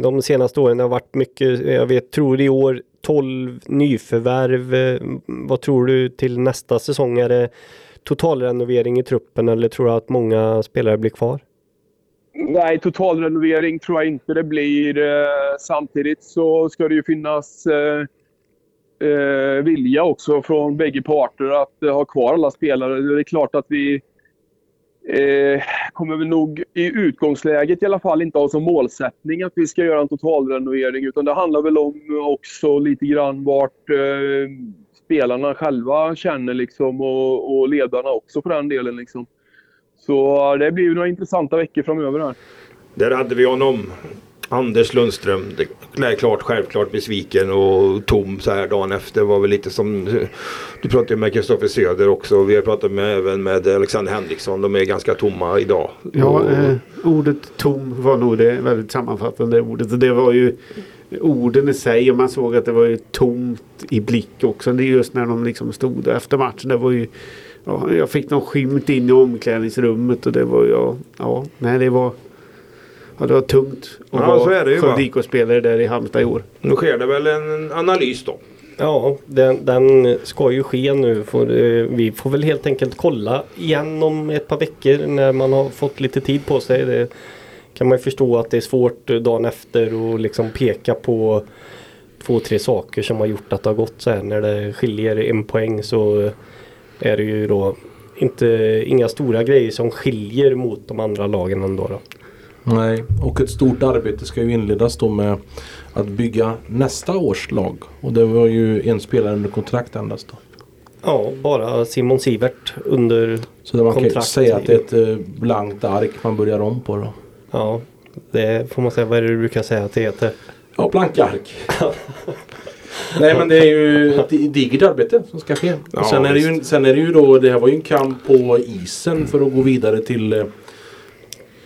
De senaste åren har varit mycket, jag vet, tror i år 12 nyförvärv. Eh, vad tror du till nästa säsong? Är det totalrenovering i truppen eller tror du att många spelare blir kvar? Nej, totalrenovering tror jag inte det blir. Eh, samtidigt så ska det ju finnas eh, eh, vilja också från bägge parter att ha kvar alla spelare. Det är klart att vi eh, kommer vi nog i utgångsläget i alla fall inte ha som målsättning att vi ska göra en totalrenovering. Utan det handlar väl om också lite grann vart eh, spelarna själva känner liksom och, och ledarna också för den delen. Liksom. Så det blir några intressanta veckor framöver här. Där hade vi honom. Anders Lundström. Det är klart, självklart besviken och tom så här dagen efter. var väl lite som Du pratade med Kristoffer Söder också. Vi har pratat med, även med Alexander Henriksson. De är ganska tomma idag. Ja, eh, ordet tom var nog det väldigt sammanfattande ordet. Det var ju orden i sig och man såg att det var ju tomt i blick också. Det är just när de liksom stod där efter matchen. Det var ju ja, jag fick någon skymt in i omklädningsrummet och det var ja, ja, nej det var Ja, det var tungt att ja, vara Skövde där i Halmstad i år. Nu sker det väl en analys då? Ja, den, den ska ju ske nu. För, eh, vi får väl helt enkelt kolla igen om ett par veckor när man har fått lite tid på sig. Det kan man ju förstå att det är svårt dagen efter att liksom peka på två, tre saker som har gjort att det har gått så här. När det skiljer en poäng så är det ju då inte, inga stora grejer som skiljer mot de andra lagen ändå. Då. Nej, och ett stort arbete ska ju inledas då med att bygga nästa års lag. Och det var ju en spelare under kontrakt endast då. Ja, bara Simon Sivert under Så man kontrakt. kan säga att det är ett eh, blankt ark man börjar om på då. Ja, det får man säga. Vad är det du brukar säga att det heter? Ja, blanka ark. Nej men det är ju ett digert arbete som ska ske. Ja, sen, är det ju, sen är det ju då, det här var ju en kamp på isen för att gå vidare till eh,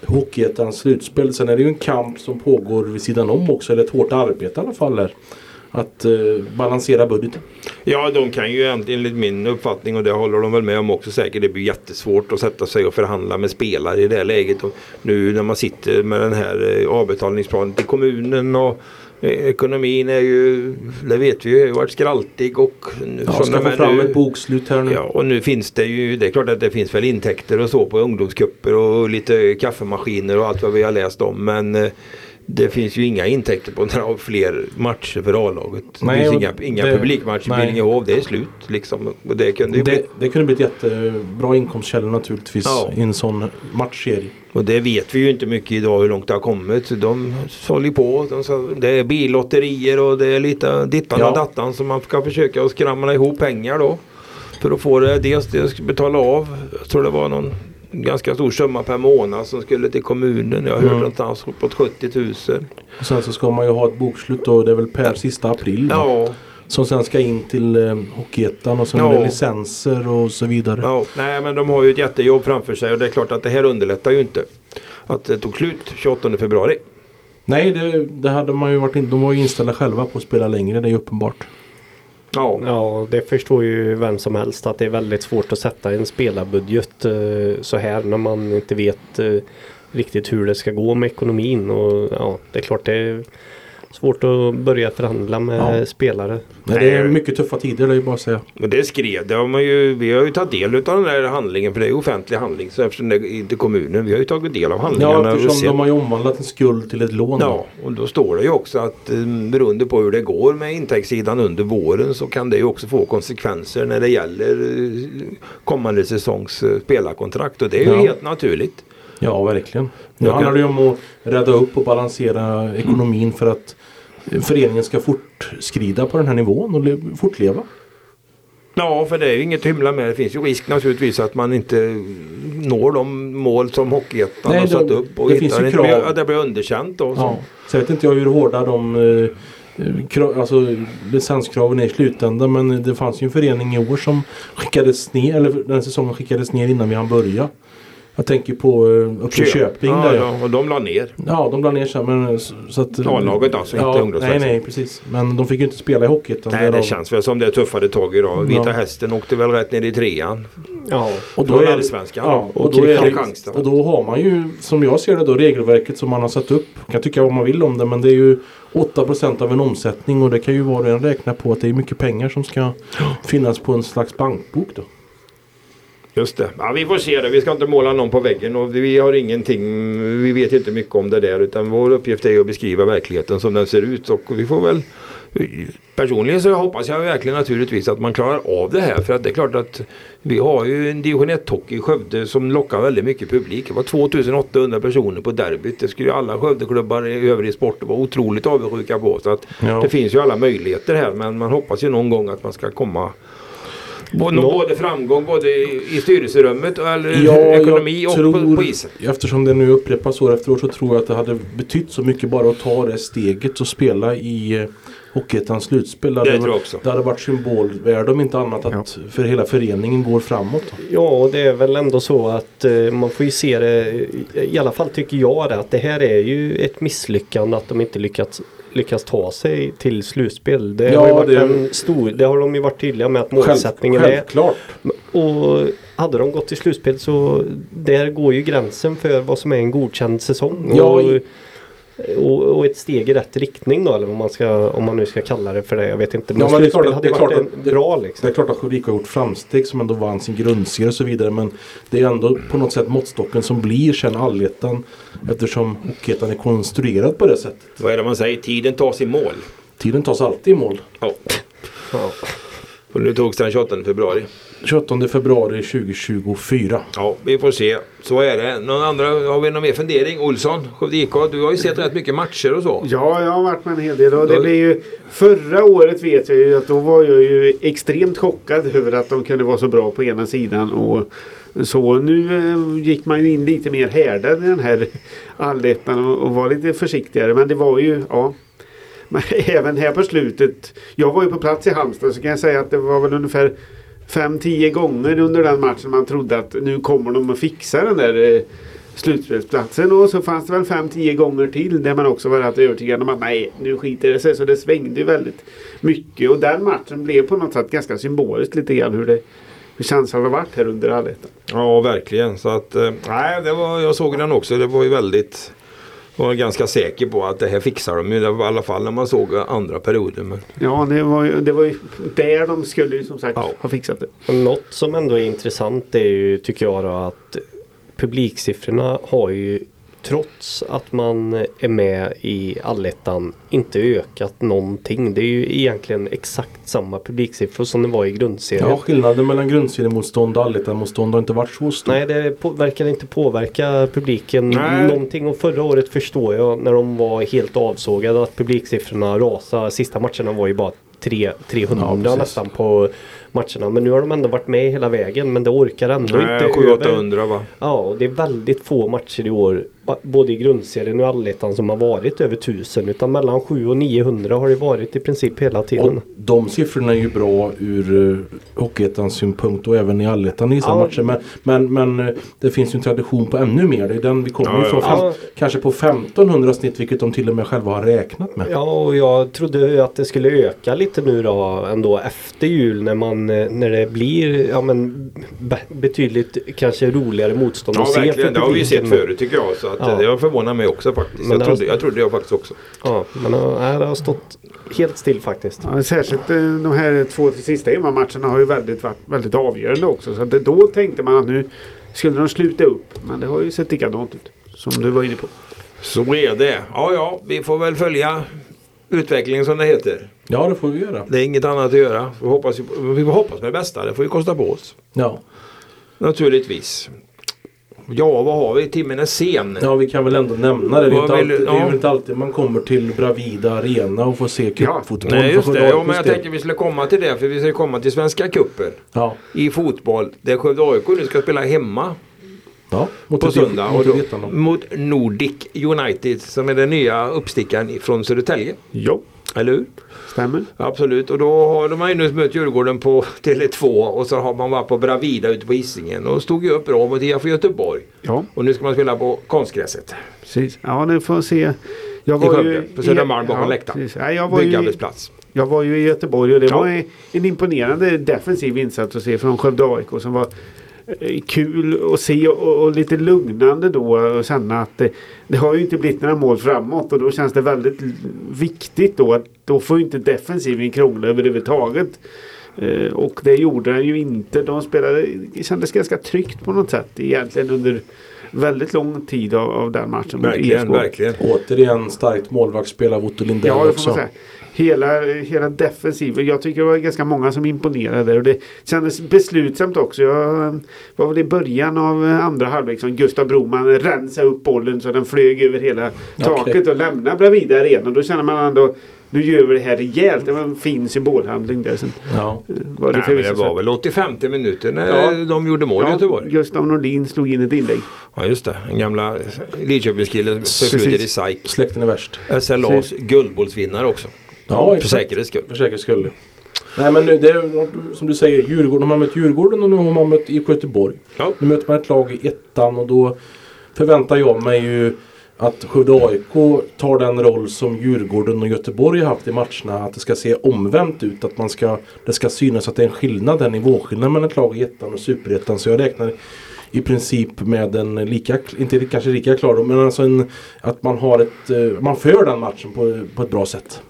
Hockeyettans slutspel. Sen är det ju en kamp som pågår vid sidan om också. Eller ett hårt arbete i alla fall. Här. Att eh, balansera budgeten. Ja, de kan ju enligt min uppfattning och det håller de väl med om också säkert. Det blir jättesvårt att sätta sig och förhandla med spelare i det här läget. Och nu när man sitter med den här eh, avbetalningsplanen till kommunen och ekonomin är ju, det vet vi ju, varit skraltig och ja, ska få fram nu, ett bokslut här nu. Ja, och nu finns det ju, det är klart att det finns väl intäkter och så på ungdomskupper och lite kaffemaskiner och allt vad vi har läst om. Men eh, det finns ju inga intäkter på några fler matcher för A-laget. Det finns inga, inga det, publikmatcher i Billingehov. Det är slut liksom. Och det, kunde det, bli... det kunde bli ett jättebra inkomstkälla naturligtvis ja. i en sån matchserie. Och det vet vi ju inte mycket idag hur långt det har kommit. De håller på. De, det är billotterier och det är lite dittan ja. och dattan som man ska försöka skramla ihop pengar då. För att få det, dels, dels betala av. Jag tror det var någon ganska stor summa per månad som skulle till kommunen. Jag hört mm. någonstans uppåt 70 000. Och sen så ska man ju ha ett bokslut då. Det är väl per sista april. Ja. Som sen ska in till eh, Hockeyettan och sen Ja. är det licenser och så vidare. Ja, nej men de har ju ett jättejobb framför sig och det är klart att det här underlättar ju inte. Att det tog slut 28 februari. Nej, det, det hade man ju varit in, de var ju inställda själva på att spela längre, det är ju uppenbart. Ja, Ja, det förstår ju vem som helst att det är väldigt svårt att sätta en spelarbudget eh, så här när man inte vet eh, riktigt hur det ska gå med ekonomin. Och ja, det är klart det är svårt att börja förhandla med Ja. spelare. Nej, det är mycket tuffa tider, det är ju bara att säga. och det skrev det har man ju, vi har ju tagit del av den där handlingen för det är ju offentlig handling så eftersom det är inte kommunen. Vi har ju tagit del av handlingarna. Ja, eftersom sett- de har ju omvandlat en skuld till ett lån. Ja, och då står det ju också att eh, beroende på hur det går med intäktssidan under våren så kan det ju också få konsekvenser när det gäller eh, kommande säsongs eh, spelarkontrakt och det är ju Ja. helt naturligt. Ja, verkligen. Nu Jag kan- handlar det ju om att rädda upp och balansera ekonomin för att föreningen ska fortskrida på den här nivån och le- fortleva. Ja, för det är ju inget hymla med. Det finns ju risk naturligtvis att man inte når de mål som Hockeyettan har satt upp. Och det finns ju inte- krav. Ja, det blir underkänt då. Ja. Så vet inte jag hur hårda de eh, krav, alltså, licenskraven är i slutändan men det fanns ju en förening i år som skickades ner, eller den säsongen skickades ner innan vi hann börja. Jag tänker på uh, uppe i Köping ja, där ja. ja, och de la ner. Ja, de la ner sig men så, så att... A-laget alltså, inte ja, Nej, ungdomsverksamhet. nej, precis. Men de fick ju inte spela i hockey. utan Nej, det känns väl som det tuffade tag idag. Vita Ja. Hästen åkte väl rätt ner i trean. Ja, Och Från då, är, Allsvenskan ja, då. och, Och då är, Kristianstad. och då har man ju som jag ser det då regelverket som man har satt upp. Man kan tycka vad man vill om det men det är ju 8% av en omsättning och det kan ju var och en räkna på att det är mycket pengar som ska finnas på en slags bankbok då. Just det. Ja, vi får se det. Vi ska inte måla någon på väggen och vi har ingenting. Vi vet inte mycket om det där utan vår uppgift är att beskriva verkligheten som den ser ut och vi får väl Personligen så hoppas jag verkligen naturligtvis att man klarar av det här för att det är klart att vi har ju en division 1-hockey i Skövde som lockar väldigt mycket publik. Det var 2800 personer på derbyt. Det skulle ju alla Skövdeklubbar i övrig sport vara otroligt avundsjuka på. Så att Ja. det finns ju alla möjligheter här men man hoppas ju någon gång att man ska komma Både, Nå- både framgång både i, i styrelserummet och eller Ja, ekonomi och tror, på, på isen. eftersom det nu upprepas år efter år så tror jag att det hade betytt så mycket bara att ta det steget och spela i eh, Hockeyettans slutspel. Det hade, tror jag också. det hade varit symbolvärde om inte annat att för hela föreningen går framåt. Ja, och det är väl ändå så att eh, man får ju se det, i alla fall tycker jag det, att det här är ju ett misslyckande att de inte lyckats lyckas ta sig till slutspel. Det, Ja, har, ju varit det- en stor, det har de ju varit tydliga med att Själv, målsättningen är. självklart. Och hade de gått till slutspel så där går ju gränsen för vad som är en godkänd säsong. Ja, och, och, och ett steg i rätt riktning då eller om man, ska, om man nu ska kalla det för det. Jag vet inte. Men, Ja, men det är klart att- hade det är varit klart en att det- bra Det liksom. är klart att Skövde har gjort framsteg som ändå vann sin grundserie och så vidare. Men det är ändå på något sätt måttstocken som blir sen allettan. Eftersom Hockeyettan är konstruerad på det sättet. Vad är det man säger? Tiden tas i mål. Tiden tas alltid i mål. Ja. Ja. Och nu togs den 28 februari. 28 februari 2024. Ja, vi får se. Så är det. Någon andra, har vi någon mer fundering? Olsson, Skövde IK, du har ju sett rätt mycket matcher och så. Ja, jag har varit med en hel del. Och det blir ju, förra året vet jag ju att då var jag ju extremt chockad över att de kunde vara så bra på ena sidan. Och så nu eh, gick man ju in lite mer härdad i den här allettan och, och var lite försiktigare. Men det var ju, ja. Men även här på slutet. Jag var ju på plats i Halmstad så kan jag säga att det var väl ungefär 5-10 gånger under den matchen man trodde att nu kommer de att fixa den där eh, slutspelsplatsen och så fanns det väl 5-10 gånger till där man också var rätt övertygad om att nej, nu skiter det sig. Så det svängde ju väldigt mycket och den matchen blev på något sätt ganska symboliskt lite grann hur det hur känslan har varit här under allettan. Ja, verkligen. Så att, eh, nej, det var, jag såg den också. Det var ju väldigt... Jag var ganska säker på att det här fixar de ju. Det var i alla fall när man såg andra perioden. Men, Ja, det var ju, det var ju där de skulle ju som sagt Ja. ha fixat det. Något som ändå är intressant är ju tycker jag då att publiksiffrorna har ju trots att man är med i allettan inte ökat någonting. Det är ju egentligen exakt samma publiksiffror som det var i grundserien. Ja, skillnaden mellan grundseriemotstånd och allettan-motstånd har inte varit så stor. Nej, det på, verkar inte påverka publiken Nej. någonting. Och förra året förstår jag när de var helt avsågade att publiksiffrorna rasade. Sista matcherna var ju bara tre- 300 Ja, nästan på matcherna. Men nu har de ändå varit med hela vägen men det orkar ändå Nej, inte 700-800 va? Ja, och det är väldigt få matcher i år. Både i grundserien och allettan som har varit över 1000. Utan mellan 700 och 900 har det varit i princip hela tiden. Och de siffrorna är ju bra ur uh, Hockeyettans synpunkt och även i allettan i vissa Ja. matcher. Men, men, men eh, det finns ju en tradition på ännu mer. Det är den vi kommer Ja, ifrån. ja. Fast Kanske på 1500 snitt vilket de till och med själva har räknat med. Ja, och jag trodde ju att det skulle öka lite nu då ändå efter jul när man eh, när det blir ja, men, be- betydligt kanske roligare motstånd Ja att se verkligen, för det har vi ju sett förut tycker jag. Så att, Ja. det har förvånat mig också faktiskt. Jag det trodde, har- jag trodde jag faktiskt också. Ja, men det har stått helt still faktiskt. Ja, särskilt eh, de här två sista hemmamatcherna har ju väldigt, varit väldigt avgörande också. Så att då tänkte man att nu skulle de sluta upp. Men det har ju sett likadant ut. Som du var inne på. Så är det. Ja, ja, vi får väl följa utvecklingen som det heter. Ja det får vi göra. Det är inget annat att göra. Vi, hoppas, vi får hoppas med det bästa. Det får ju kosta på oss. Ja. Naturligtvis. Ja, vad har vi? Timmen är sen. ja vi kan väl ändå nämna det. Det är, inte vill alltid, det är ja. inte alltid man kommer till Bravida Arena och får se cupfotboll. Nej, just det. Ja, men jag tänkte vi skulle komma till det. För vi ska komma till Svenska cupen Ja, i fotboll. Där Skövde AIK nu ska spela hemma ja. Mot på söndag. mot Och då, mot Nordic United som är den nya uppstickaren från Södertälje. Jo, Eller hur? stämmer. Absolut. Och då har de ju nu mött Djurgården på Tele2 och så har man varit på Bravida ute på Hisingen och stod ju upp bra mot IFK Göteborg. Ja, Och nu ska man spela på konstgräset. precis. Ja, det får se. Jag I Skövde, på Södermalm bakom läktaren. Ja, jag, var ju, Byggarbetsplats. jag var ju i Göteborg och det Ja. var en- en imponerande defensiv insats att se från Skövde AIK som var Eh, kul att se och, och lite lugnande då och känna att det, det har ju inte blivit några mål framåt och då känns det väldigt viktigt då att då får ju inte defensiven krångla överhuvudtaget. Eh, och det gjorde den ju inte. De spelade, det kändes ganska tryggt på något sätt egentligen under väldigt lång tid av, av den matchen mot Verkligen, IFK. verkligen. Återigen starkt målvaktsspel av Otto Lindell Ja, också. säga. Hela, hela defensiven. Jag tycker det var ganska många som imponerade. Och det kändes beslutsamt också. Jag var väl i början av andra halvlek som Gustav Broman rensade upp bollen så den flög över hela taket och lämnade Bravida arenan. Då känner man ändå nu gör vi det här rejält. Det var en fin symbolhandling där. Sen Ja. var det Nej, men det var väl 85 minuter när Ja. de gjorde mål i Ja, Göteborg. Gustav Nordin slog in ett inlägg. Ja just det. En gamla Lidköpingskille förflutet i. SAIK. Släkten är värst. SLAs guldbollsvinnare också. Ja, För säkerhets skull. För säkerhets skull. Nej men nu, det är som du säger Djurgården. De har mött Djurgården och nu har man mött IFK Göteborg. Ja. Nu möter man ett lag i ettan och då förväntar jag mig ju att Skövde AIK tar den roll som Djurgården och Göteborg har haft i matcherna. Att det ska se omvänt ut. Att man ska, det ska synas att det är en skillnad, en nivåskillnad mellan ett lag i ettan och superettan. Så jag räknar i princip med en lika, inte kanske lika klar men alltså en, att man har ett, eh, man för den matchen på, på ett bra sätt.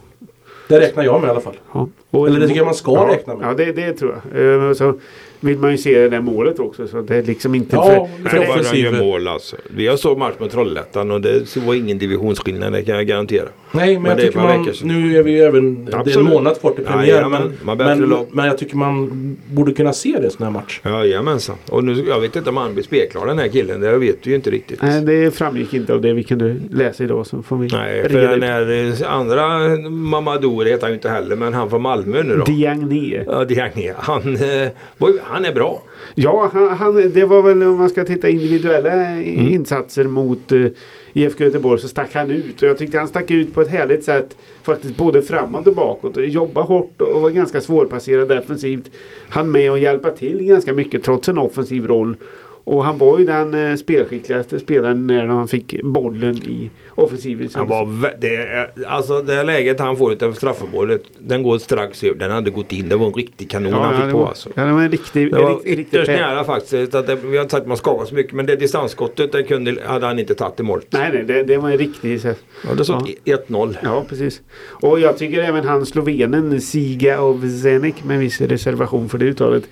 Det räknar jag med i alla fall. Ja. Eller det tycker jag man ska ja, räkna med. Ja, det, det tror jag. Eh, Så vill man ju se det där målet också. Så det är liksom inte... Ja, för, för Nej, det, gör mål alltså. Vi har så match med Trollhättan och det var ingen divisionsskillnad det kan jag garantera. Nej, men, Men jag tycker man, nu är vi ju även, det är en Absolut. månad kvar till premiär. Jajamän, men, man men, men jag tycker man borde kunna se det i sån här match. Jajamensan. Och nu, jag vet inte om han blir spelklar den här killen. Det vet vi ju inte riktigt. nej, det framgick inte av det vi kunde läsa idag. Så får vi Nej, för reda den här eh, andra Mamadou heter han ju inte heller. Men han från Malmö nu då. Diagne. Ja, Diagne. Han, eh, var ju- han är bra. Ja, han, han, det var väl om man ska titta individuella Mm. insatser mot uh, IFK Göteborg så stack han ut. Och jag tyckte han stack ut på ett härligt sätt. Faktiskt både framåt och bakåt. Och jobba hårt och var ganska svårpasserad defensivt. Han med och hjälpa till ganska mycket trots en offensiv roll. Och han var ju den uh, spelskickligaste spelaren när han fick bollen i offensiven. Han var det, alltså det läget han får utav straffområdet. Den går strax över. Den hade gått in. Det var en riktig kanon han fick det på var, alltså. ja, det var en riktig, Det var rikt- riktig ytterst pä- nära faktiskt. Att det, vi har inte sagt att man skapar så mycket men det distansskottet det kunde, hade han inte tagit i målet. Nej, nej, det, det var en riktig... så- Ja, det stod 1-0. Ja, precis. Och jag tycker även han slovenen Siga Ovzenik med viss reservation för det uttalet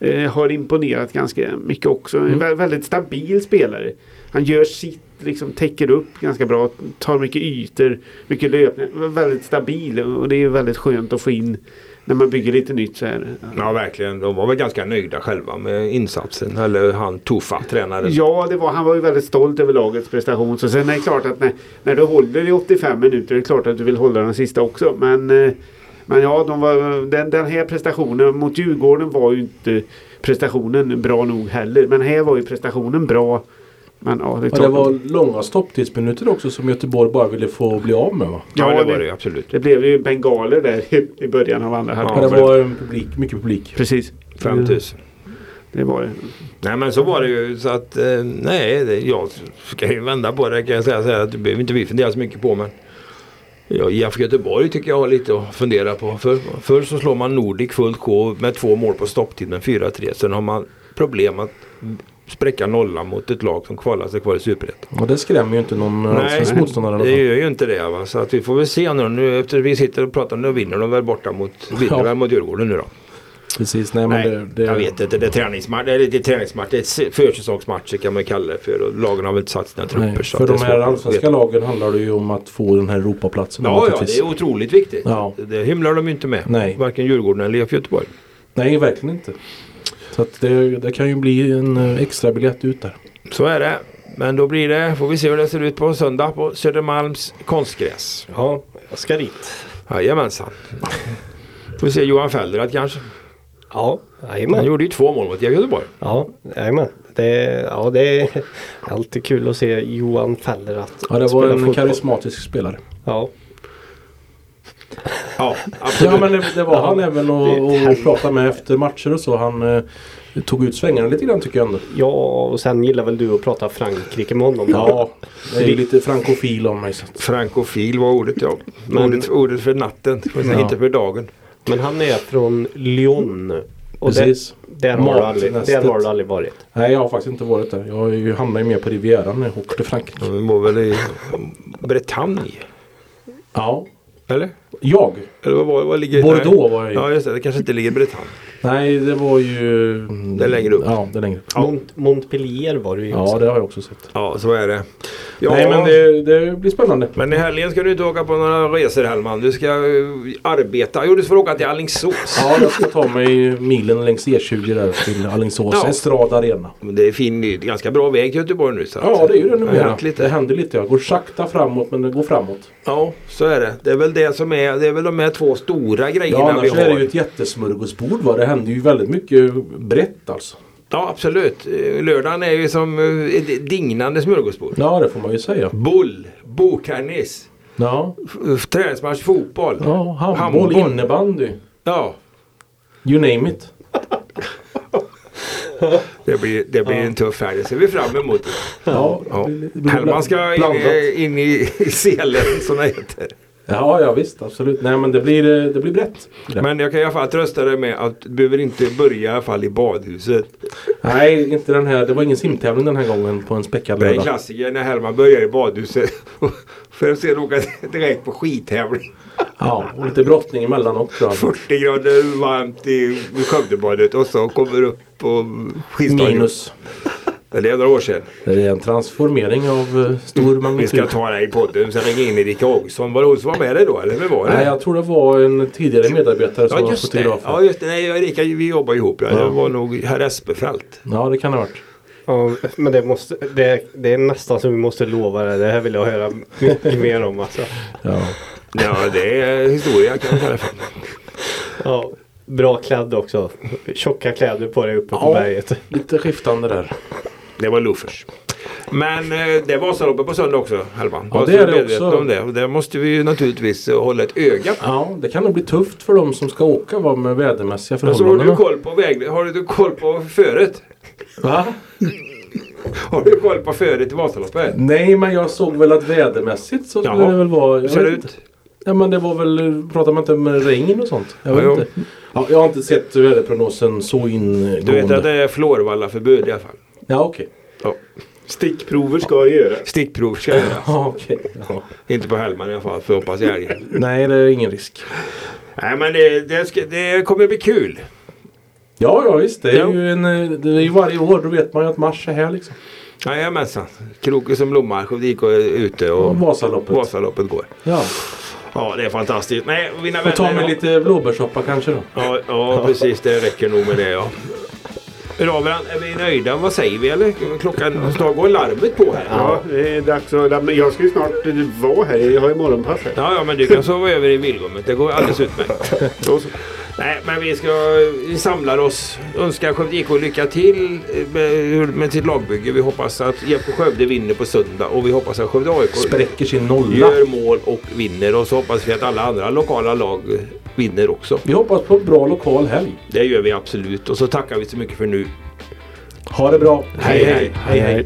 eh, har imponerat ganska mycket också. En vä- väldigt stabil spelare. Han gör sitt, liksom täcker upp ganska bra, tar mycket ytor, mycket löpningar. Väldigt stabil och det är väldigt skönt att få in när man bygger lite nytt så här. Ja verkligen. De var väl ganska nöjda själva med insatsen. Eller han Tufa, tränaren. Ja, det var, han var ju väldigt stolt över lagets prestation. Så sen är det klart att när, när du håller i 85 minuter är det klart att du vill hålla den sista också. Men, eh, Men ja, de var, den, den här prestationen mot Djurgården var ju inte prestationen bra nog heller. Men här var ju prestationen bra. Men ja, det, Och det var långa stopptidsminuter också som Göteborg bara ville få bli av med va? Ja, Ja, det var det- absolut. det blev ju bengaler där i, i början av andra Ja, halvlek. det var en publik, mycket publik. Precis. 5000. Det var det. Nej men så var det ju så att eh, nej det, jag ska ju vända på det kan jag säga, att det behöver inte vi fundera så mycket på men ja, IFK Göteborg tycker jag har lite att fundera på. För, förr så slår man Nordic fullt K med två mål på stopptid med 4-3. Sen har man problem att spräcka nollan mot ett lag som kvalar sig kvar i Superettan. Och det skrämmer ju inte någon allsvensk motståndare i alla det gör ju inte det. Va? Så att vi får väl se nu. nu efter vi sitter och pratar nu vinner de väl borta mot, vinner Ja. mot Djurgården nu då. Precis, nej men Nej, det, det, jag vet inte. Det är träningsmatch. Det är lite träningsmatch. Det är försäsongsmatcher kan man kalla det för. Och lagen har väl inte satt sina trupper. nej, så för de är här allsvenska lagen handlar det ju om att få den här Europaplatsen. Ja, ja, det är otroligt viktigt. Ja. Det hymlar de ju inte med. Nej. Varken Djurgården eller IFK Göteborg. Nej, verkligen inte. Så att det, det kan ju bli en eh, extra biljett ut där. Så är det. Men då blir det, får vi se hur det ser ut på söndag på Södermalms konstgräs. Ja, jag ska dit. Jajamensan. Får vi se Johan Fellerath kanske. Ja, Han jajamän. gjorde ju två mål mot Göteborg. Ja, jajamän. Det, ja, det är alltid kul att se Johan Feller att Ja, det var en fotboll. karismatisk spelare. Ja, Ja, absolut. Ja, men det, det var Ja, han även och, och prata med efter matcher och så. Han eh, tog ut svängarna lite grann tycker jag ändå. ja, och sen gillar väl du att prata Frankrike med honom. Ja, det är ju lite frankofil om mig. Så. Frankofil var ordet ja. Men- Ordet, ordet för natten, Ja. inte för dagen. Men han är från Lyon. Och Precis. där, där, har du aldrig, där har du aldrig varit. Nej, jag har faktiskt inte varit där. Jag har ju mer på Rivieran när jag åkte till Frankrike. Vi var väl i Bretagne? Ja. Eller? Jag? Eller vad, var- vad ligger Bordeaux var jag i. Ja just det, det kanske inte ligger i Bretagne. Nej, det var ju... Det är längre upp. Ja, det är längre upp. Mont, Montpellier var du ju Ja, också. det har jag också sett. Ja så är det. Ja, Nej, men det, det blir spännande. Men i helgen ska du inte åka på några resor Hellman. Du ska eh, arbeta. Jo du ska åka till Alingsås. Ja, jag ska ta mig milen längs E20 där till Alingsås Ja. Estrad Arena. Det är fin, det är ganska bra väg till Göteborg nu. Så Ja, det är ju det numera. lite. Det händer lite. Jag går sakta framåt, men det går framåt. Ja, så är det. Det är väl det som är, det är väl de här två stora grejerna Ja, vi annars har. är det ju ett jättesmörgåsbord. Va? Det händer ju väldigt mycket brett alltså. Ja, absolut. Lördagen är ju som eh, ett dignande smörgåsbord. Ja, det får man ju säga. Bull, boktennis, Ja, träningsmatch, fotboll. ja handboll, Handboll. innebandy. Ja, You name it. det blir, det blir en tuff helg. Det ser vi fram emot. Ja, Ja. Hellman ska in, in i i selen som det heter. Ja, ja visst. Absolut. Nej, men det blir, eh, det blir brett. Men jag kan i alla fall trösta dig med att du behöver inte börja i alla fall i badhuset. Nej, inte den här. Det var ingen simtävling den här gången på en späckad Det är en lördag. klassiker när Hellman börjar i badhuset. För att sedan åka direkt på skittävling. Ja, och lite brottning emellanåt jag. 40 grader varmt i Skövdebadet och så kommer upp på skidstadion. Minus. Det är några år sedan. Det är en transformering av eh, stor Vi magnitud. ska ta det i podden. Sen ringa in Erika Augustsson. Var det hon som var med dig då? Eller vem var det? Nej, jag tror det var en tidigare medarbetare som ja var just det. fotograf. Ja just det. Nej Erika vi jobbar ihop. Ja. Det Ja. var nog herr Espefält. Ja, det kan det ha varit. Ja, men det, måste, det, det är nästan som vi måste lova det. Det här vill jag höra mycket mer om. Alltså. Ja. Ja det är historia kan man kalla det för. Ja, bra klädd också. Tjocka kläder på dig uppe på Ja. berget. Lite skiftande där. Det var Loofers. Men eh, det är Vasaloppet på söndag också Hellman. Ja, det är det också. Om det. Och det måste vi ju naturligtvis eh, hålla ett öga på. Ja, det kan nog bli tufft för de som ska åka va, med vädermässiga Så har du förhållanden. koll på väg... Har du koll på föret? Va? Har du koll på föret i Vasaloppet? Nej, men jag såg väl att vädermässigt så skulle Jaha. det väl vara... Hur ser det ut? Ja, men det var väl... Pratar man inte om regn och sånt? Jag vet Ja, inte. Ja, jag har inte sett väderprognosen så ingående. Du vet att det är Florvalla-förbud i alla fall. Ja, okej. Ja. Stickprover ska göras. Stickprov ska göras. Ja, okej. Ja. Inte på Hellman i alla fall, för hoppas jag. Nej, det är ingen risk. Nej men det, det, ska, det kommer bli kul. Ja, ja visst. Det är Ja. ju en, eh, det är ju varje år. Då vet man ju att mars är här liksom. Jajamensan. Kroken som blommar, Skövdik är ute och Och Vasaloppet. Vasaloppet går. Ja. Ja det är fantastiskt. Nej, mina Och ta vänner. med lite blåbärssoppa kanske då. Ja, ja precis, det räcker nog med det ja. Hör av varandra. Är vi nöjda? Vad säger vi eller? Klockan snart går larmet på här. Ja, det är dags att... Men jag ska ju snart vara här. Jag har ju morgonpass här. Ja, ja, men du kan sova över i villrummet. Det går alldeles utmärkt. Nej, men vi ska vi samlar oss. Önskar Skövde IK lycka till med, med sitt lagbygge. Vi hoppas att IFK Skövde vinner på söndag och vi hoppas att Skövde AIK Spräcker sin nolla. gör mål och vinner. Och så hoppas vi att alla andra lokala lag vinner också. Vi hoppas på en bra lokal helg. Det gör vi absolut. Och så tackar vi så mycket för nu. Ha det bra. hej. hej, hej. hej.